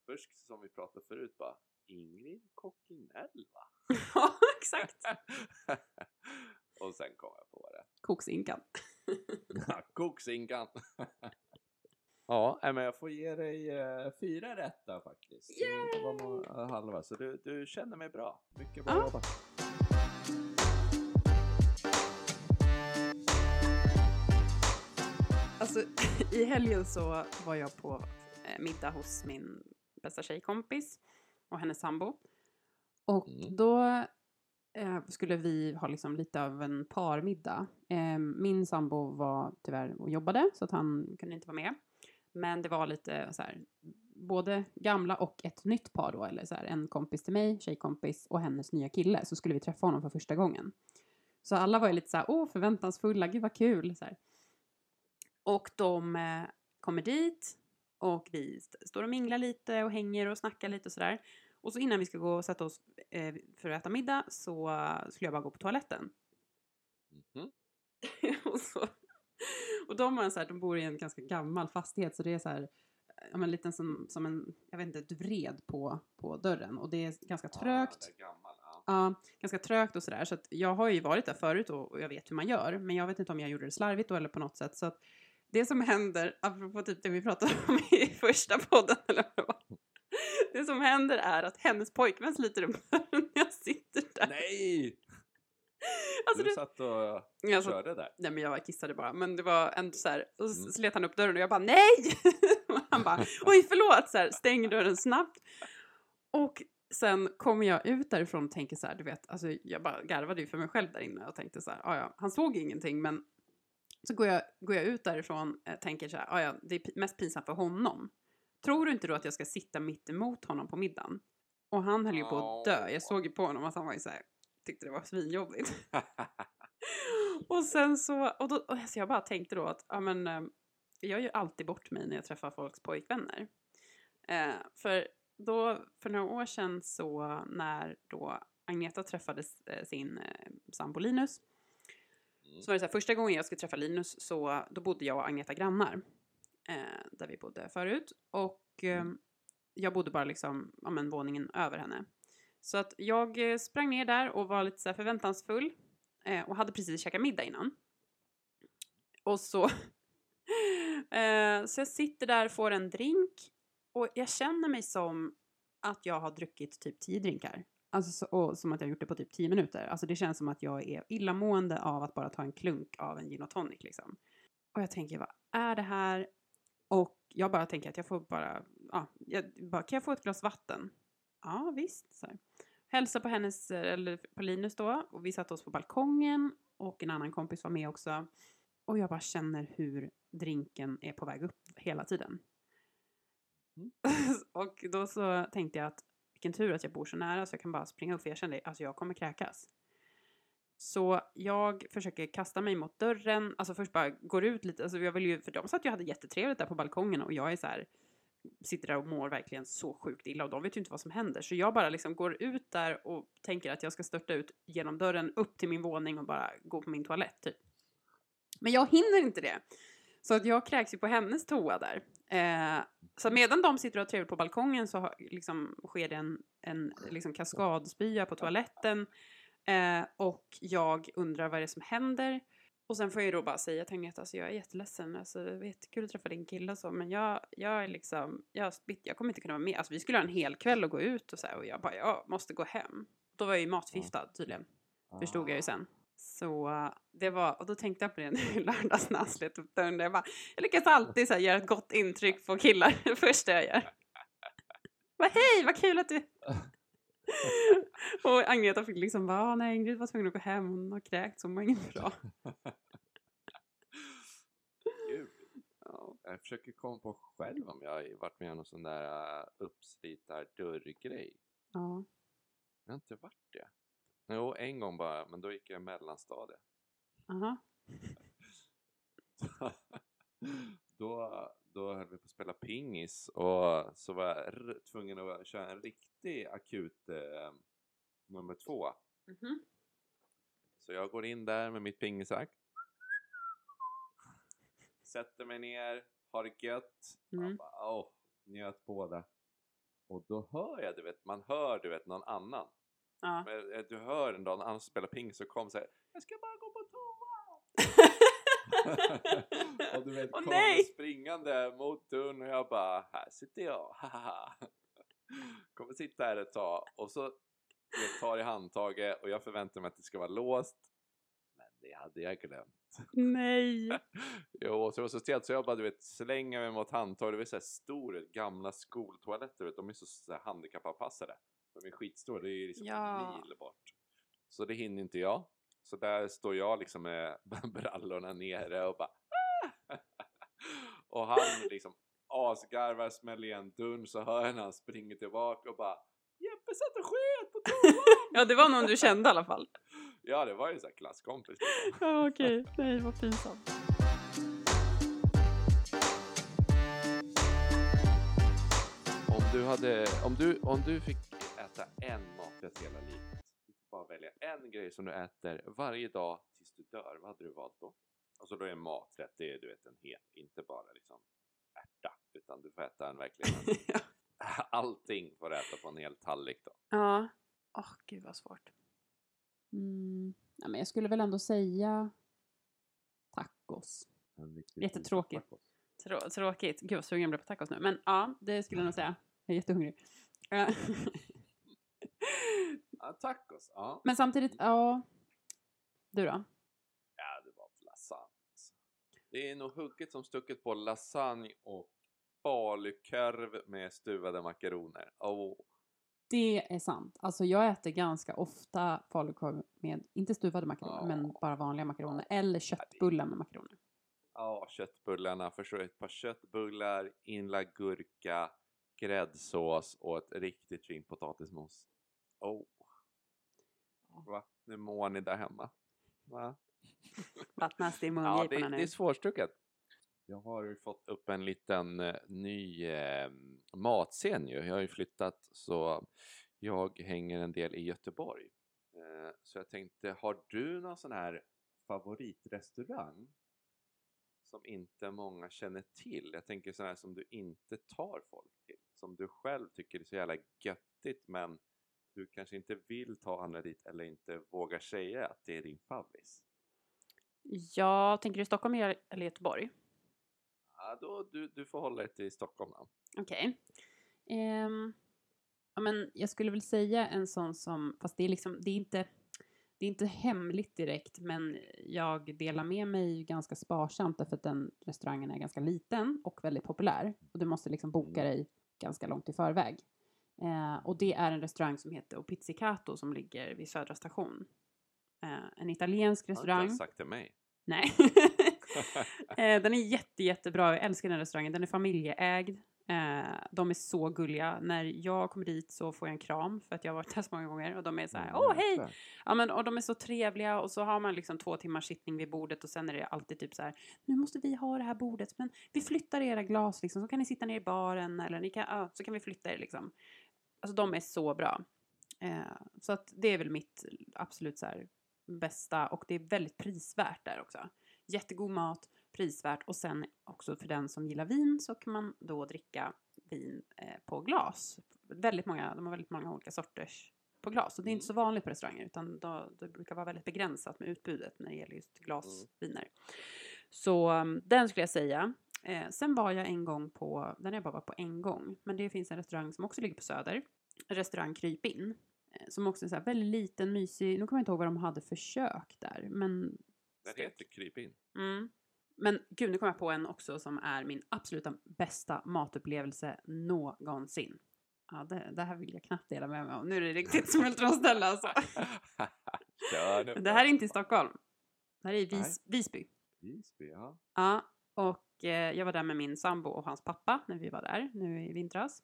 först som vi pratade förut bara, Ingrid Cockinell va? [LAUGHS] ja, exakt. [LAUGHS] och sen kom jag på det. Koksinkan. [LAUGHS] Koksinkan! ja, men jag får ge dig eh, fyra rätt där faktiskt. Det var nog, eh, halva, så du, du känner mig bra. Mycket bra Ja. jobbat. Alltså, i helgen så var jag på eh, middag hos min bästa tjejkompis och hennes sambo. Och Mm. då eh, skulle vi ha liksom lite av en parmiddag. Eh, min sambo var tyvärr och jobbade så att han kunde inte vara med. Men det var lite så här, både gamla och ett nytt par då, eller så här, en kompis till mig, tjejkompis och hennes nya kille, så skulle vi träffa honom för första gången. Så alla var ju lite så här, åh förväntansfulla, gud vad kul. Så här. Och de eh, kommer dit och vi st- står och minglar lite och hänger och snackar lite och sådär. Och så innan vi ska gå och sätta oss eh, för att äta middag så eh, skulle jag bara gå på toaletten. Mhm. [LAUGHS] och, så, och de, har så här, de bor i en ganska gammal fastighet så det är så här, ja, men liten som, som en, jag vet inte, vred på, på dörren och det är ganska trögt. Gammal, ja. Ja, ganska trögt och sådär. Så att jag har ju varit där förut och, och jag vet hur man gör. Men jag vet inte om jag gjorde det slarvigt då eller på något sätt. Så att det som händer, apropå typ det vi pratade om i första podden eller vad det var. [LAUGHS] Det som händer är att hennes pojkvän sliter upp när jag sitter där. Nej! Alltså du det, satt och jag satt, körde där. nej men jag kissade bara. Men det var ändå så här. Och så Mm. slet han upp dörren och jag bara nej! [LAUGHS] han bara oj förlåt! Så här, stäng dörren snabbt. Och sen kommer jag ut därifrån och tänker så här, du vet, alltså jag bara garvade ju för mig själv där inne och tänkte så här, "Ah, ja, han såg ingenting men så går jag, går jag ut därifrån och tänker så här, "Ah, ja, det är mest pinsamt för honom. Tror du inte då att jag ska sitta mitt emot honom på middagen? Och han höll ju på att dö. Jag såg ju på honom att han var ju så här, tyckte det var svinjobbigt. [LAUGHS] och sen så, och då, och så jag bara tänkte då att, ja men, eh, jag gör ju alltid bort mig när jag träffar folks pojkvänner. Eh, för då, för några år sedan så när då Agneta träffade eh, sin eh, sambo Linus, Mm. så var det så här, första gången jag skulle träffa Linus så då bodde jag och Agneta grannar. Eh, där vi bodde förut. Och eh, jag bodde bara liksom, ja men våningen över henne. Så att jag eh, sprang ner där och var lite så förväntansfull. Och hade precis käkat middag innan. Och så... [LAUGHS] så jag sitter där, får en drink. Och jag känner mig som att jag har druckit typ tio drinkar. Alltså, så, och som att jag har gjort det på typ tio minuter. Alltså det känns som att jag är illamående av att bara ta en klunk av en gin och tonic liksom. Och jag tänker, vad är det här? Och jag bara tänker att jag får bara, ja, jag, bara, kan jag få ett glas vatten? Ja, visst. Så här. Hälsa på hennes, eller på Linus då, och vi satte oss på balkongen och en annan kompis var med också. Och jag bara känner hur drinken är på väg upp hela tiden. Mm. [LAUGHS] och då så tänkte jag att vilken tur att jag bor så nära så jag kan bara springa upp för jag kände alltså jag kommer kräkas. Så jag försöker kasta mig mot dörren, alltså först bara går ut lite, alltså jag vill ju, för de satt ju och hade jättetrevligt där på balkongen och jag är så här, sitter där och mår verkligen så sjukt illa och de vet ju inte vad som händer. Så jag bara liksom går ut där och tänker att jag ska störta ut genom dörren upp till min våning och bara gå på min toalett typ. Men jag hinner inte det. Så att jag kräks ju på hennes toa där. Eh, så medan de sitter och har trevligt på balkongen så har, liksom, sker det en, en liksom kaskadspya på toaletten. Eh, och jag undrar vad det är som händer. Och sen får jag ju då bara säga till Agneta, alltså jag är jätteledsen, alltså det var jättekul att träffa din kille och så, men jag, jag är liksom, jag, jag kommer inte kunna vara med. Alltså vi skulle ha en hel kväll och gå ut och så här, och jag bara, jag måste gå hem. Då var jag ju matförgiftad tydligen, förstod jag ju sen. Så det var, och då tänkte jag på det nu [LAUGHS] i lördags när han slet upp dörren. Jag, bara, jag lyckas alltid så här, göra ett gott intryck på killar [LAUGHS] det första jag gör. Bara, hej, vad kul att du... [LAUGHS] och Agneta fick liksom bara, "Ah, nej Ingrid var tvungen att gå hem, hon har kräkts, hon mår inget bra. Gud. Ja. Jag försöker komma på själv om jag har varit med om någon sån där uh, uppslitar dörrgrej. Ja. Jag har inte varit det. Jo, en gång bara, men då gick jag i mellanstadiet. Aha. [LAUGHS] då, då höll vi på att spela pingis och så var jag tvungen att köra en riktig akut eh, nummer två. Mhm. Så jag går in där med mitt pingisrack. Sätter mig ner, har det gött. Mm. Jag bara, åh, njöt det. Och då hör jag, du vet, man hör du vet någon annan. Ja. Men, eh, du hör någon annan som spelar pingis och kommer säger Jag ska bara gå på toa! [LAUGHS] och du vet, Åh, kommer nej! springande mot dörren och jag bara, här sitter jag. [LAUGHS] Kommer sitta här ett tag och så vet, tar i handtaget och jag förväntar mig att det ska vara låst. Men det hade jag glömt. Nej. [LAUGHS] Jo, så det var så stelt så jag bara du vet slänger mig mot handtaget. Det var så här stora gamla skoltoaletter, vet, de är så, så här handikappanpassade. De är skitstora, det är liksom Ja. en mil bort. Så det hinner inte jag. Så där står jag liksom [LAUGHS] med brallorna nere och bara "Ah!" Och han liksom asgarvar, smäller igen dörren så hör jag när han springer tillbaka och bara Jeppe satt och sket på toan! [LAUGHS] Ja, det var någon du kände i alla fall. [LAUGHS] ja, det var ju så här klasskompis. liksom. Ja, okej. Nej, vad pinsamt. Om du, hade, om, du, om du fick äta en maträtt hela livet, bara välja en grej som du äter varje dag tills du dör, vad hade du valt då? Alltså då är en maträtt, det är du vet en hel, inte bara liksom ärta, utan du får äta en verkligen en, [LAUGHS] [LAUGHS] allting får du äta på en hel tallrik då. Ja. Åh, gud vad svårt. Mm. Ja, men jag skulle väl ändå säga tacos. Jättetråkigt. tacos. Trå- tråkigt. Gud vad sugen jag blev på tacos nu. Men ja, det skulle jag nog säga. Jag är jättehungrig. [LAUGHS] Ja. Tacos, ja. men samtidigt, ja. Du då? Ja, det var lasagne. alltså. Det är nog hugget som stucket på lasagne och falukorv med stuvade makaroner. Åh, Det är sant. Alltså jag äter ganska ofta falukorv med, inte stuvade makaroner, Ja. men bara vanliga makaroner. Eller köttbullar med makaroner. Ja, köttbullarna. Förstår? Ett par köttbullar, inlagd gurka, gräddsås och ett riktigt fint potatismos. Oh. Va? Nu mår ni där hemma. Va? Vattnas [LAUGHS] det i Ja, mungiporna det, nu. det är svårstucket. Jag har fått upp en liten eh, ny eh, matscen ju. Jag har ju flyttat så jag hänger en del i Göteborg. Eh, så jag tänkte, har du någon sån här favoritrestaurang som inte många känner till? Jag tänker sån här som du inte tar folk till. Som du själv tycker är så jävla göttigt men du kanske inte vill ta andra dit eller inte vågar säga att det är din favvis. Ja, tänker du Stockholm eller Göteborg? Ja, då, du, du får hålla dig till Stockholm då. Okej. Ehm, ja, men jag skulle väl säga en sån som, fast det är liksom, det är inte, det är inte hemligt direkt, men jag delar med mig ganska sparsamt därför att den restaurangen är ganska liten och väldigt populär. Och du måste liksom boka Mm. dig ganska långt i förväg. Eh, och det är en restaurang som heter Pizzicato som ligger vid Södra station. Eh, en italiensk Har inte restaurang. sagt till mig. Nej. [LAUGHS] eh, den är jätte, jättebra. Jag älskar den restaurangen. Den är familjeägd. Eh, de är så gulliga. När jag kommer dit så får jag en kram för att jag har varit där så många gånger och de är så här, åh hej! Jäklar. Ja men och de är så trevliga och så har man liksom två timmars sittning vid bordet och sen är det alltid typ så här, nu måste vi ha det här bordet men vi flyttar era glas liksom så kan ni sitta ner i baren eller ni kan, ja, så kan vi flytta er liksom. Alltså de är så bra. Eh, så att det är väl mitt absolut så här bästa och det är väldigt prisvärt där också. Jättegod mat, prisvärt och sen också för den som gillar vin så kan man då dricka vin eh, på glas. Väldigt många, de har väldigt många olika sorters på glas. Och det är inte så vanligt på restauranger utan då, det brukar vara väldigt begränsat med utbudet när det gäller just glasviner. Så um, den skulle jag säga. Eh, sen var jag en gång på, den har jag bara varit på en gång, men det finns en restaurang som också ligger på Söder. Restaurang Krypin. Eh, som också är så här väldigt liten, mysig. Nu kommer jag inte ihåg vad de hade för kök där, men... Den heter Kryp in. Mm. Men gud, nu kommer jag på en också som är min absoluta bästa matupplevelse någonsin. Ja, det, det här vill jag knappt dela med mig om. Nu är det riktigt smultronställe alltså. [LAUGHS] Det här är inte i Stockholm. Det här är i Vis, Visby. Visby, ja. Ja, och eh, jag var där med min sambo och hans pappa när vi var där nu i vintras.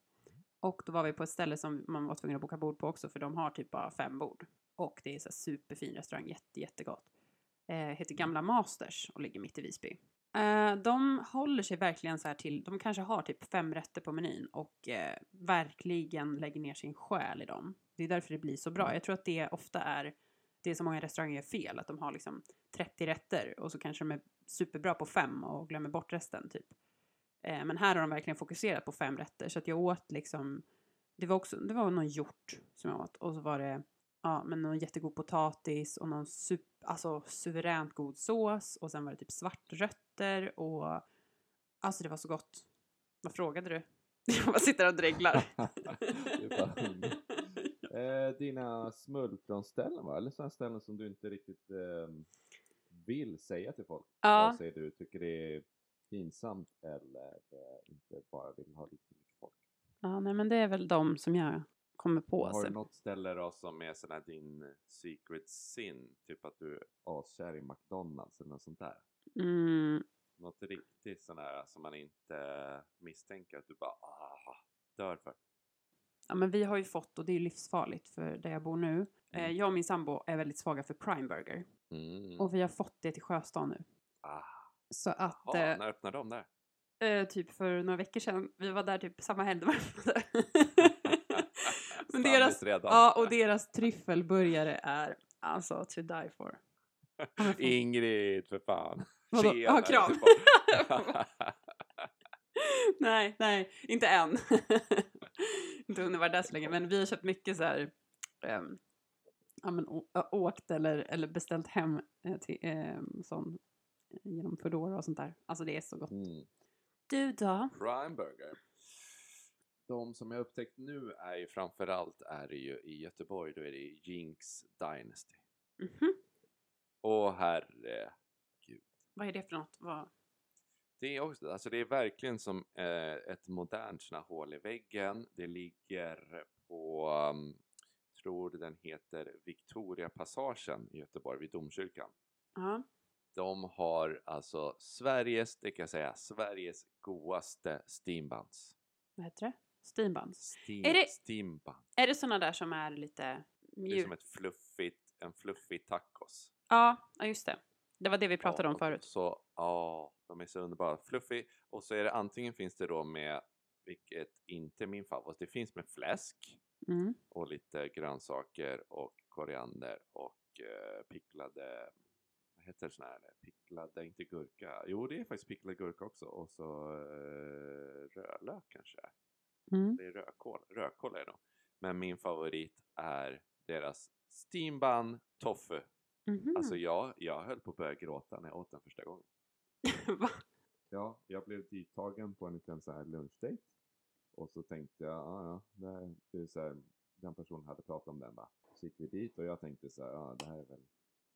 Och då var vi på ett ställe som man var tvungen att boka bord på också för de har typ bara fem bord. Och det är så superfin restaurang, jätte, jättegott. Eh, heter Gamla Masters och ligger mitt i Visby. Eh, de håller sig verkligen så här till, de kanske har typ fem rätter på menyn och eh, verkligen lägger ner sin själ i dem. Det är därför det blir så bra. Jag tror att det ofta är det som många restauranger gör fel, att de har liksom 30 rätter och så kanske de är superbra på fem och glömmer bort resten typ. Eh, men här har de verkligen fokuserat på fem rätter så att jag åt liksom, det var också, det var någon hjort som jag åt och så var det Ja, men någon jättegod potatis och någon sup, alltså suveränt god sås och sen var det typ svartrötter och alltså det var så gott. Vad frågade du? [LAUGHS] Jag bara sitter och dreglar. [LAUGHS] [LAUGHS] Eh, dina smultronställen va? Eller sådana ställen som du inte riktigt eh, vill säga till folk? Ja. Vare sig du tycker det är pinsamt eller eh, inte bara vill ha lite mycket folk. Ja, nej men det är väl de som jag kommer på. Har du något ställe då som är sån här din secret sin? Typ att du är askär i McDonalds eller något sånt där? Mm, Något riktigt sån här som man inte misstänker att du bara ah, dör för? ja, men vi har ju fått, och det är livsfarligt för där jag bor nu. Eh, Mm. jag och min sambo är väldigt svaga för Prime Burger. Mm. Och vi har fått det till Sjöstan nu. Ah. Så att, Ja, eh, när öppnar de där? eh, typ för några veckor sedan, vi var där typ samma helg. [LAUGHS] Men deras, redan. ja, och deras tryffelburgare är alltså to die for. [LAUGHS] Ingrid, för fan. Vadå? Ja, kram. [LAUGHS] nej, nej, inte än. inte hunnit vara där så länge, men vi har köpt mycket så här, ehm, ja men åkt eller, eller beställt hem eh, till, sån, eh, genom Foodora och sånt där. Alltså det är så gott. mm. Du då? Prime Burger. De som jag upptäckt nu är ju framförallt är det ju i Göteborg, då är det Jinx Dynasty. Mhm. Åh herre. Vad är det för något? Vad? Det är, också, alltså det är verkligen som eh, ett modernt såna hål i väggen. Det ligger på, um, tror den heter Victoriapassagen i Göteborg vid domkyrkan. Ja. De har alltså Sveriges, det kan jag säga, Sveriges godaste steambuns. Vad heter det? Steambuns. Steam, Är det- Steambun. Är det såna där som är lite Det är mjuka? som ett fluffigt, en fluffig tacos. Ja, ja, just det. Det var det vi pratade Ja, om förut. Så, ja, de är så underbara. Fluffig. Och så är det antingen finns det då med, vilket inte är min favorit, det finns med fläsk Mm. och lite grönsaker och koriander och eh, picklade, vad heter det sån här, picklade, inte gurka, jo det är faktiskt picklad gurka också och så eh, rödlök kanske Mm. det är rödkål, rödkål är det nog. Men min favorit är deras steambun tofu. Mhm. Alltså jag, jag höll på att börja gråta när jag åt den första gången. [LAUGHS] Va? Ja, jag blev tidtagen på en liten så här lunchdate. Och så tänkte jag, ja ja, det, är så här, den personen hade pratat om den va. Så gick vi dit och jag tänkte så här, ja det här är väl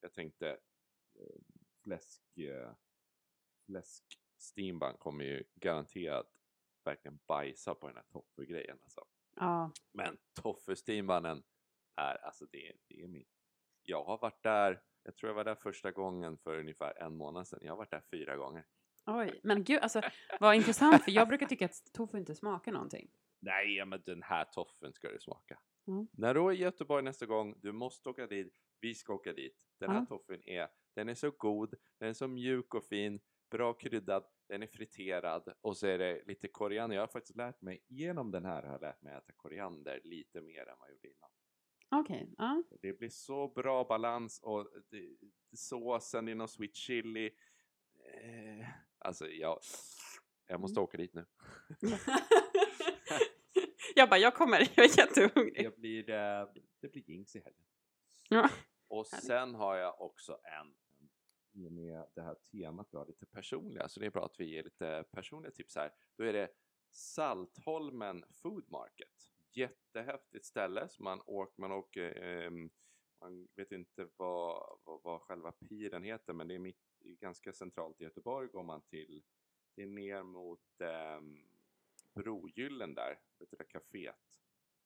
Jag tänkte fläsk, eh, fläsk steambun kommer ju garanterat verkligen bajsa på den här tofu-grejen alltså. Ja. Men tofu steambunnen är, alltså det, det är min. Jag har varit där, jag tror jag var där första gången för ungefär en månad sedan. Jag har varit där fyra gånger. Oj, men gud, alltså vad intressant för jag brukar tycka att tofu inte smakar någonting. Nej, men den här toffen ska du smaka. Mm. När du är i Göteborg nästa gång, du måste åka dit. Vi ska åka dit. Den här Ja. toffen är, den är så god, den är så mjuk och fin, bra kryddad, den är friterad och så är det lite koriander. Jag har faktiskt lärt mig, genom den här har jag lärt mig att äta koriander lite mer än vad jag gjorde innan. Okej, ja. Det blir så bra balans och det, såsen i någon sweet chili. Eh, alltså jag, jag måste Mm. åka dit nu. [LAUGHS] jag bara, jag kommer, [LAUGHS] jag är jättehungrig. Jag blir, eh, det blir jinx i helgen. Ja. Och sen har jag också en, i och med det här temat vi har lite personliga, så det är bra att vi ger lite personliga tips här. Då är det Saltholmen Food Market. Jättehäftigt ställe, så man åker, man åker, ehm, man vet inte vad, vad, vad själva piren heter, men det är mitt, ganska centralt i Göteborg, går man till, det är ner mot um, Brogyllen där, vet du det kaféet?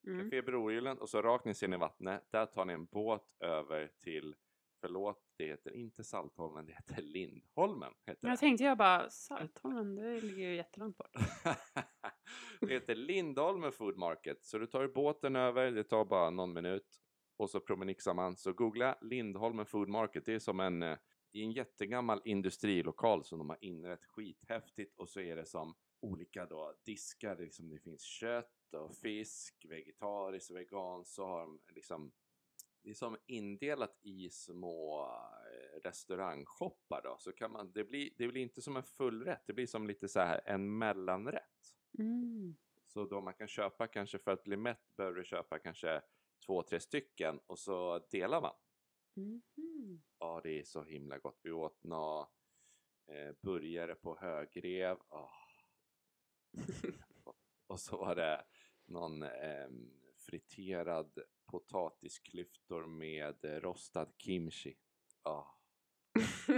Mm. Café Brogyllen och så rakt ner ser ni vattnet. Där tar ni en båt över till, förlåt, det heter inte Saltholmen, det heter Lindholmen. Heter Jag tänkte jag bara, Saltholmen, det ligger ju jättelångt bort. det. [LAUGHS] det heter Lindholmen Food Market. Så du tar båten över, det tar bara någon minut. Och så promenixar man. Så googla Lindholmen Food Market. Det är som en, eh, i en jättegammal industrilokal som de har inrett skithäftigt. Och så är det som olika då diskar, liksom, det finns kött och fisk, vegetariskt och veganskt. Så har de liksom det är som indelat i små eh, restaurangshoppar då, så kan man, det blir, det blir inte som en fullrätt, det blir som lite så här en mellanrätt. Mm. Så då man kan köpa kanske för att bli mätt behöver du köpa kanske två, tre stycken och så delar man. Mhm. Ja, det är så himla gott. Vi åt nå eh, burgare på högrev. Åh. [LAUGHS] och så var det någon eh, friterad potatisklyftor med eh, rostad kimchi. Åh. [LAUGHS]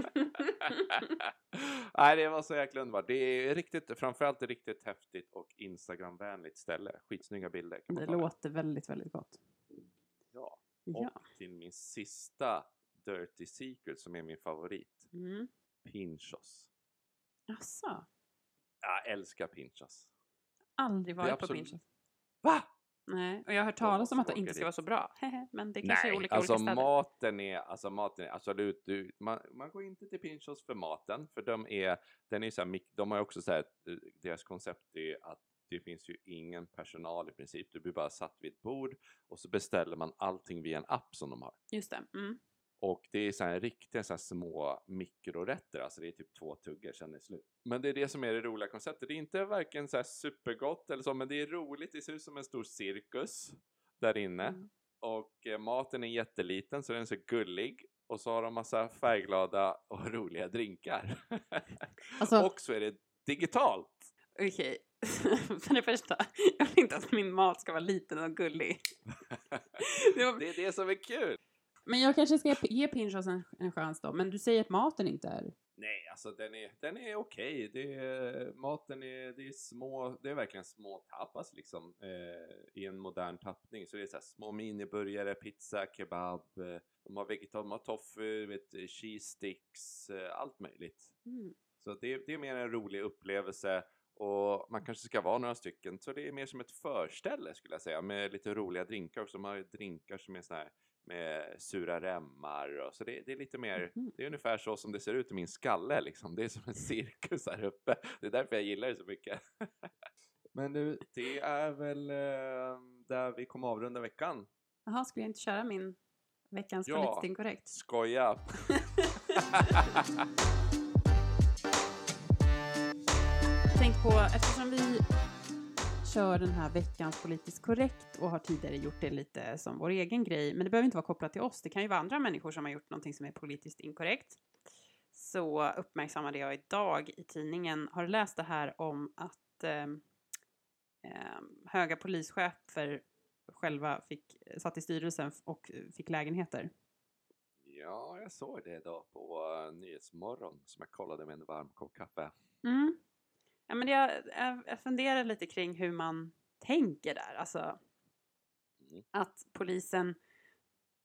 Nej, det var så jäkla underbart. Det är riktigt, framförallt riktigt häftigt och Instagramvänligt ställe. Skitsnygga bilder. Det låter väldigt, väldigt gott. Ja. Och till min sista Dirty Secret som är min favorit. Mm. Pinchos. Asså. Jag älskar Pinchos. Aldrig är varit på absolut- Pinchos. Va? Nej, och jag har hört talas om att det inte ska vara dit. så bra. [LAUGHS] Men det kanske är Nej, olika alltså olika städer. maten är, alltså maten är absolut, du, man, man går inte till Pinchos för maten, för de är, den är så här, de har också så här, eh, deras koncept är att det finns ju ingen personal i princip, du blir bara satt vid ett bord och så beställer man allting via en app som de har. Just det. Mm. Och det är så här riktiga så här små mikrorätter, alltså det är typ två tuggor, sen är det slut. Men det är det som är det roliga konceptet. Det är inte varken så här supergott eller så, men det är roligt. Det ser ut som en stor cirkus där inne. Mm. Och eh, maten är jätteliten så den är så gullig. Och så har de massa färgglada och [LAUGHS] roliga drinkar. Alltså- och så är det digitalt. Okej. [LAUGHS] För det första, jag vill inte att min mat ska vara liten och gullig. [LAUGHS] Det var- Det är det som är kul. Men jag kanske ska ge Pinchos en, en chans då. Men du säger att maten inte är... Nej, alltså den är, den är okej. Det är, maten är, det är små, det är verkligen små tapas liksom eh, i en modern tappning. Så det är så här små miniburgare, pizza, kebab, eh, de har har tofu, vet, cheese sticks, eh, allt möjligt. Mm. Så det, det är mer en rolig upplevelse och man kanske ska vara några stycken. Så det är mer som ett förställe skulle jag säga med lite roliga drinkar också. De har drinkar som är såna här med sura remmar och så det, det är lite mer, Mhm. det är ungefär så som det ser ut i min skalle liksom. Det är som en cirkus här uppe. Det är därför jag gillar det så mycket. [LAUGHS] Men nu, det är väl eh, där vi kommer avrunda veckan. Jaha, skulle jag inte köra min veckans Ja. politiskt inkorrekt? Skoja! [LAUGHS] Tänk på, eftersom vi kör den här veckans politiskt korrekt och har tidigare gjort det lite som vår egen grej, men det behöver inte vara kopplat till oss, det kan ju vara andra människor som har gjort någonting som är politiskt inkorrekt. Så uppmärksammade jag idag i tidningen, har du läst det här om att ehm, höga polischefer själva fick, satt i styrelsen och fick lägenheter? Ja, jag såg det då på uh, Nyhetsmorgon som jag kollade med en varm kopp kaffe. Mm. Ja, men jag, jag, funderar lite kring hur man tänker där. Alltså Mm. att polisen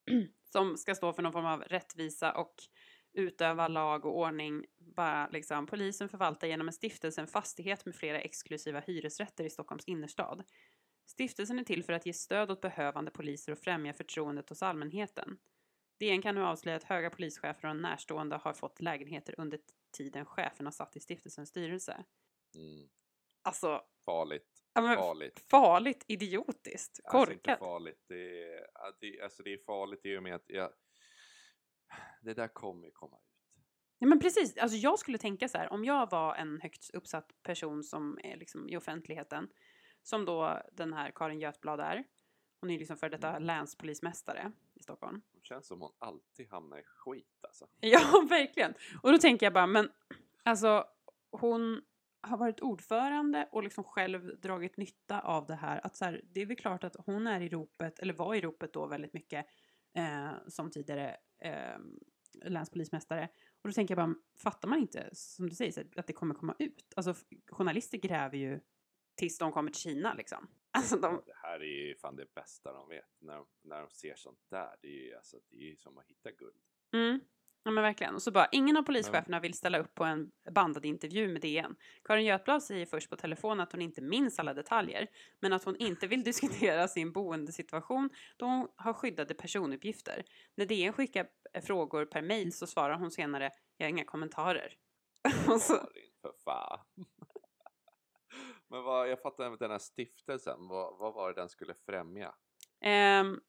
[CLEARS THROAT] som ska stå för någon form av rättvisa och utöva lag och ordning bara liksom polisen förvaltar genom en stiftelse en fastighet med flera exklusiva hyresrätter i Stockholms innerstad. Stiftelsen är till för att ge stöd åt behövande poliser och främja förtroendet hos allmänheten. DN kan nu avslöja att höga polischefer och en närstående har fått lägenheter under tiden cheferna satt i stiftelsens styrelse. Mm. Alltså, Farligt, ja, farligt. farligt idiotiskt, Alltså inte korkat. farligt, det är, det, alltså det är farligt i och med att jag, det där kommer komma ut. Ja, men precis, alltså jag skulle tänka så här, om jag var en högt uppsatt person som är liksom i offentligheten, som då den här Karin Götblad är, hon är ju liksom för detta Mm. länspolismästare i Stockholm. Det känns som hon alltid hamnar i skit alltså. [LAUGHS] Ja, verkligen. Och då tänker jag bara, men alltså hon har varit ordförande och liksom själv dragit nytta av det här. Att så här, det är väl klart att hon är i ropet, eller var i ropet då väldigt mycket, eh, som tidigare eh, länspolismästare. Och då tänker jag bara, fattar man inte, som du säger, att det kommer komma ut? Alltså journalister gräver ju tills de kommer till Kina liksom. [LAUGHS] Alltså de, Det här är ju fan det bästa de vet, när de, när de ser sånt där. Det är ju alltså, det är som att hitta guld. Mm. Ja men verkligen. Och så bara, ingen av polischeferna vill ställa upp på en bandad intervju med DN. Karin Götblad säger först på telefon att hon inte minns alla detaljer, men att hon inte vill [LAUGHS] diskutera sin boendesituation då hon har skyddade personuppgifter. När DN skickar eh, frågor per mail så svarar hon senare, jag har inga kommentarer. [LAUGHS] Och så, för fan. [LAUGHS] Men vad, jag fattar inte den här stiftelsen, vad, vad var det den skulle främja? ehm,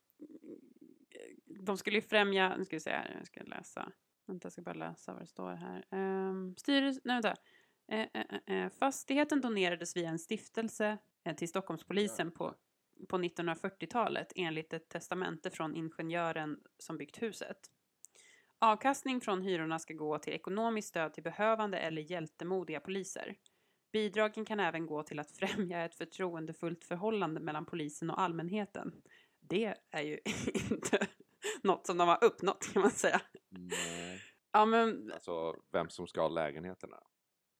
de skulle ju främja, nu ska vi se här, jag ska läsa. Vänta, jag ska bara läsa vad det står här. Um, styrelse, nej vänta. Eh, eh, eh, eh, fastigheten donerades via en stiftelse eh, till Stockholmspolisen på, på 1940-talet enligt ett testamente från ingenjören som byggt huset. Avkastning från hyrorna ska gå till ekonomiskt stöd till behövande eller hjältemodiga poliser. Bidragen kan även gå till att främja ett förtroendefullt förhållande mellan polisen och allmänheten. Det är ju [LAUGHS] inte något som de har uppnått kan man säga. Nej. Ja, men Alltså vem som ska ha lägenheterna.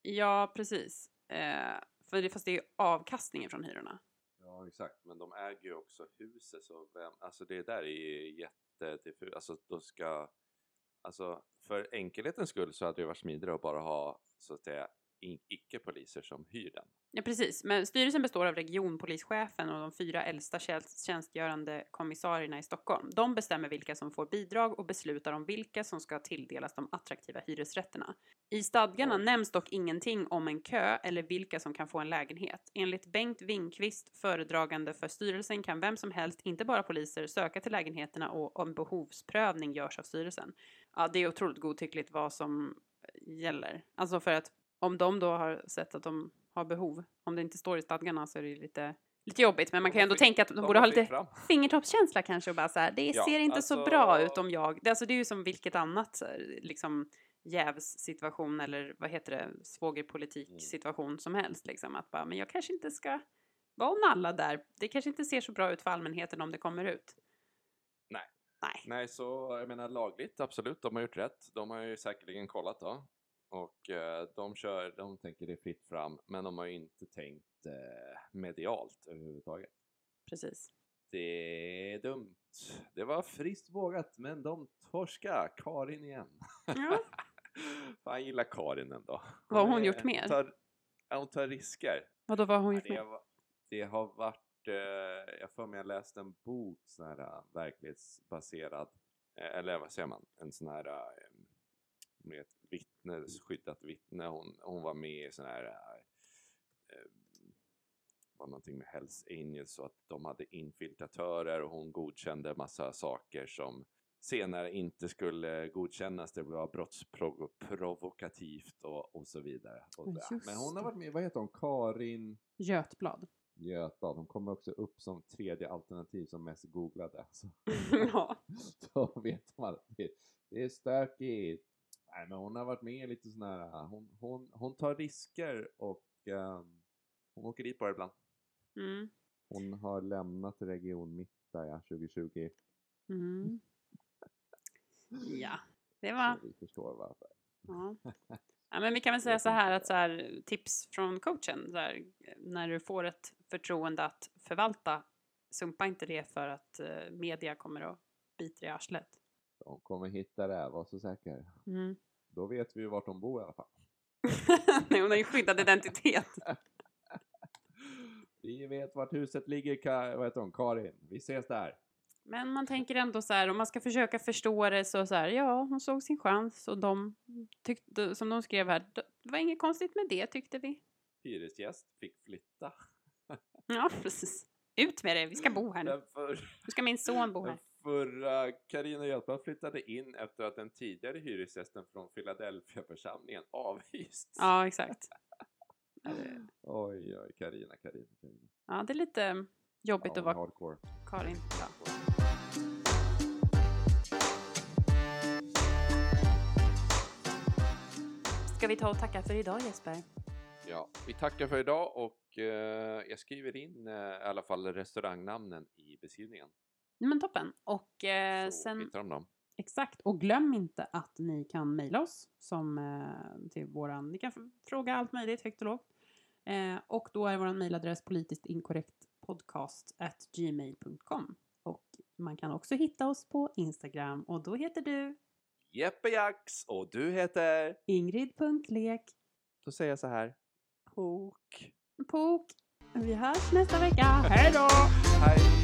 ja, precis. Eh, för det, fast det är avkastningen från hyrorna. Ja, exakt. Men de äger ju också huset, så vem, alltså det där är jättediffust. Alltså då ska, alltså för enkelhetens skull så hade det varit smidigare att bara ha så att säga icke-poliser som hyr den. Ja, precis. Men styrelsen består av regionpolischefen och de fyra äldsta tjänst- tjänstgörande kommissarierna i Stockholm. De bestämmer vilka som får bidrag och beslutar om vilka som ska tilldelas de attraktiva hyresrätterna. I stadgarna Oj. nämns dock ingenting om en kö eller vilka som kan få en lägenhet. Enligt Bengt Wingqvist, föredragande för styrelsen, kan vem som helst, inte bara poliser, söka till lägenheterna och om behovsprövning görs av styrelsen. Ja, det är otroligt godtyckligt vad som gäller. Alltså för att om de då har sett att de har behov, om det inte står i stadgarna så är det ju lite, lite jobbigt. Men man kan ju ändå tänka att de, de borde ha lite fram. [LAUGHS] fingertoppskänsla kanske och bara så här, det Ja, ser inte så alltså- bra ut om jag, det, alltså det är ju som vilket annat så liksom jävssituation eller vad heter det, svågerpolitik situation som helst liksom. Att bara, men jag kanske inte ska vara och nalla där. Det kanske inte ser så bra ut för allmänheten om det kommer ut. Nej. Nej. Nej, så jag menar lagligt, absolut, de har gjort rätt. De har ju säkerligen kollat då. Och eh, de kör, de tänker det är fritt fram, men de har ju inte tänkt eh, medialt överhuvudtaget. Precis. Det är dumt. Det var friskt vågat, men de torska Karin igen. Ja. [LAUGHS] Fan, gillar Karin ändå. Vad har hon är- gjort mer? Tar, hon tar risker. Vadå, vad har hon gjort det, har, det har varit, eh, jag får mig jag läste en bok, sån här eh, verklighetsbaserad, eh, eller vad säger man, en sån här, eh, med vittne, skyddat vittne, hon, hon var med i sån här, eh, eh, var någonting med Hells Angels så att de hade infiltratörer och hon godkände massa saker som senare inte skulle godkännas. Det var brottsprovokativt och, och så vidare. Och Men hon har varit med, vad heter hon, Karin Götblad. Götblad. Hon kommer också upp som tredje alternativ som mest googlade. Så [LAUGHS] ja. [LAUGHS] då vet man att det, det är stökigt. Nej, men hon har varit med i lite sån här, hon, hon, hon tar risker och ehm, Hon åker dit bara ibland. Mm. hon har lämnat Region Mitt där ja, 2020. Mm. [LAUGHS] Ja, det var... Så vi förstår varför. Ja. ja, men vi kan väl säga så här att så här, tips från coachen, så här, när du får ett förtroende att förvalta, sumpa inte det för att eh, media kommer att bita i arslet. De kommer hitta det, var så säker. Mm. Då vet vi ju vart de bor i alla fall. [LAUGHS] Nej, hon har ju skyddad identitet. [LAUGHS] Vi vet vart huset ligger, Ka- vad heter hon, Karin. Vi ses där. Men man tänker ändå så här, om man ska försöka förstå det så så här, ja, hon såg sin chans och de tyckte, som de skrev här, det var inget konstigt med det tyckte vi. Hyresgäst fick flytta. Ja, precis. Ut med det, vi ska bo här nu. [LAUGHS] Nu ska min son bo den här. Förra Carina Götblad flyttade in efter att den tidigare hyresgästen från Philadelphia-församlingen avhysts. Ja, exakt. [LAUGHS] Oj, oj, Karina, Karina, Karina. Ja, det är lite jobbigt Ja, att vara hardcore. Karin. Ja. Ska vi ta och tacka för idag Jesper? Ja, vi tackar för idag och eh, jag skriver in eh, i alla fall restaurangnamnen i beskrivningen. Men toppen. Och eh, Så sen, hittar de dem. exakt, och glöm inte att ni kan mejla oss som eh, till våran, ni kan fråga allt möjligt högt och lågt. Eh, och då är våran mejladress politiskt inkorrekt podcast at gmail.com. Och man kan också hitta oss på Instagram och då heter du Jeppe Jax och du heter? Ingrid.lek. Då säger jag så här. Pok. Pok. Vi hörs nästa vecka. Hej då! [LAUGHS] Hej!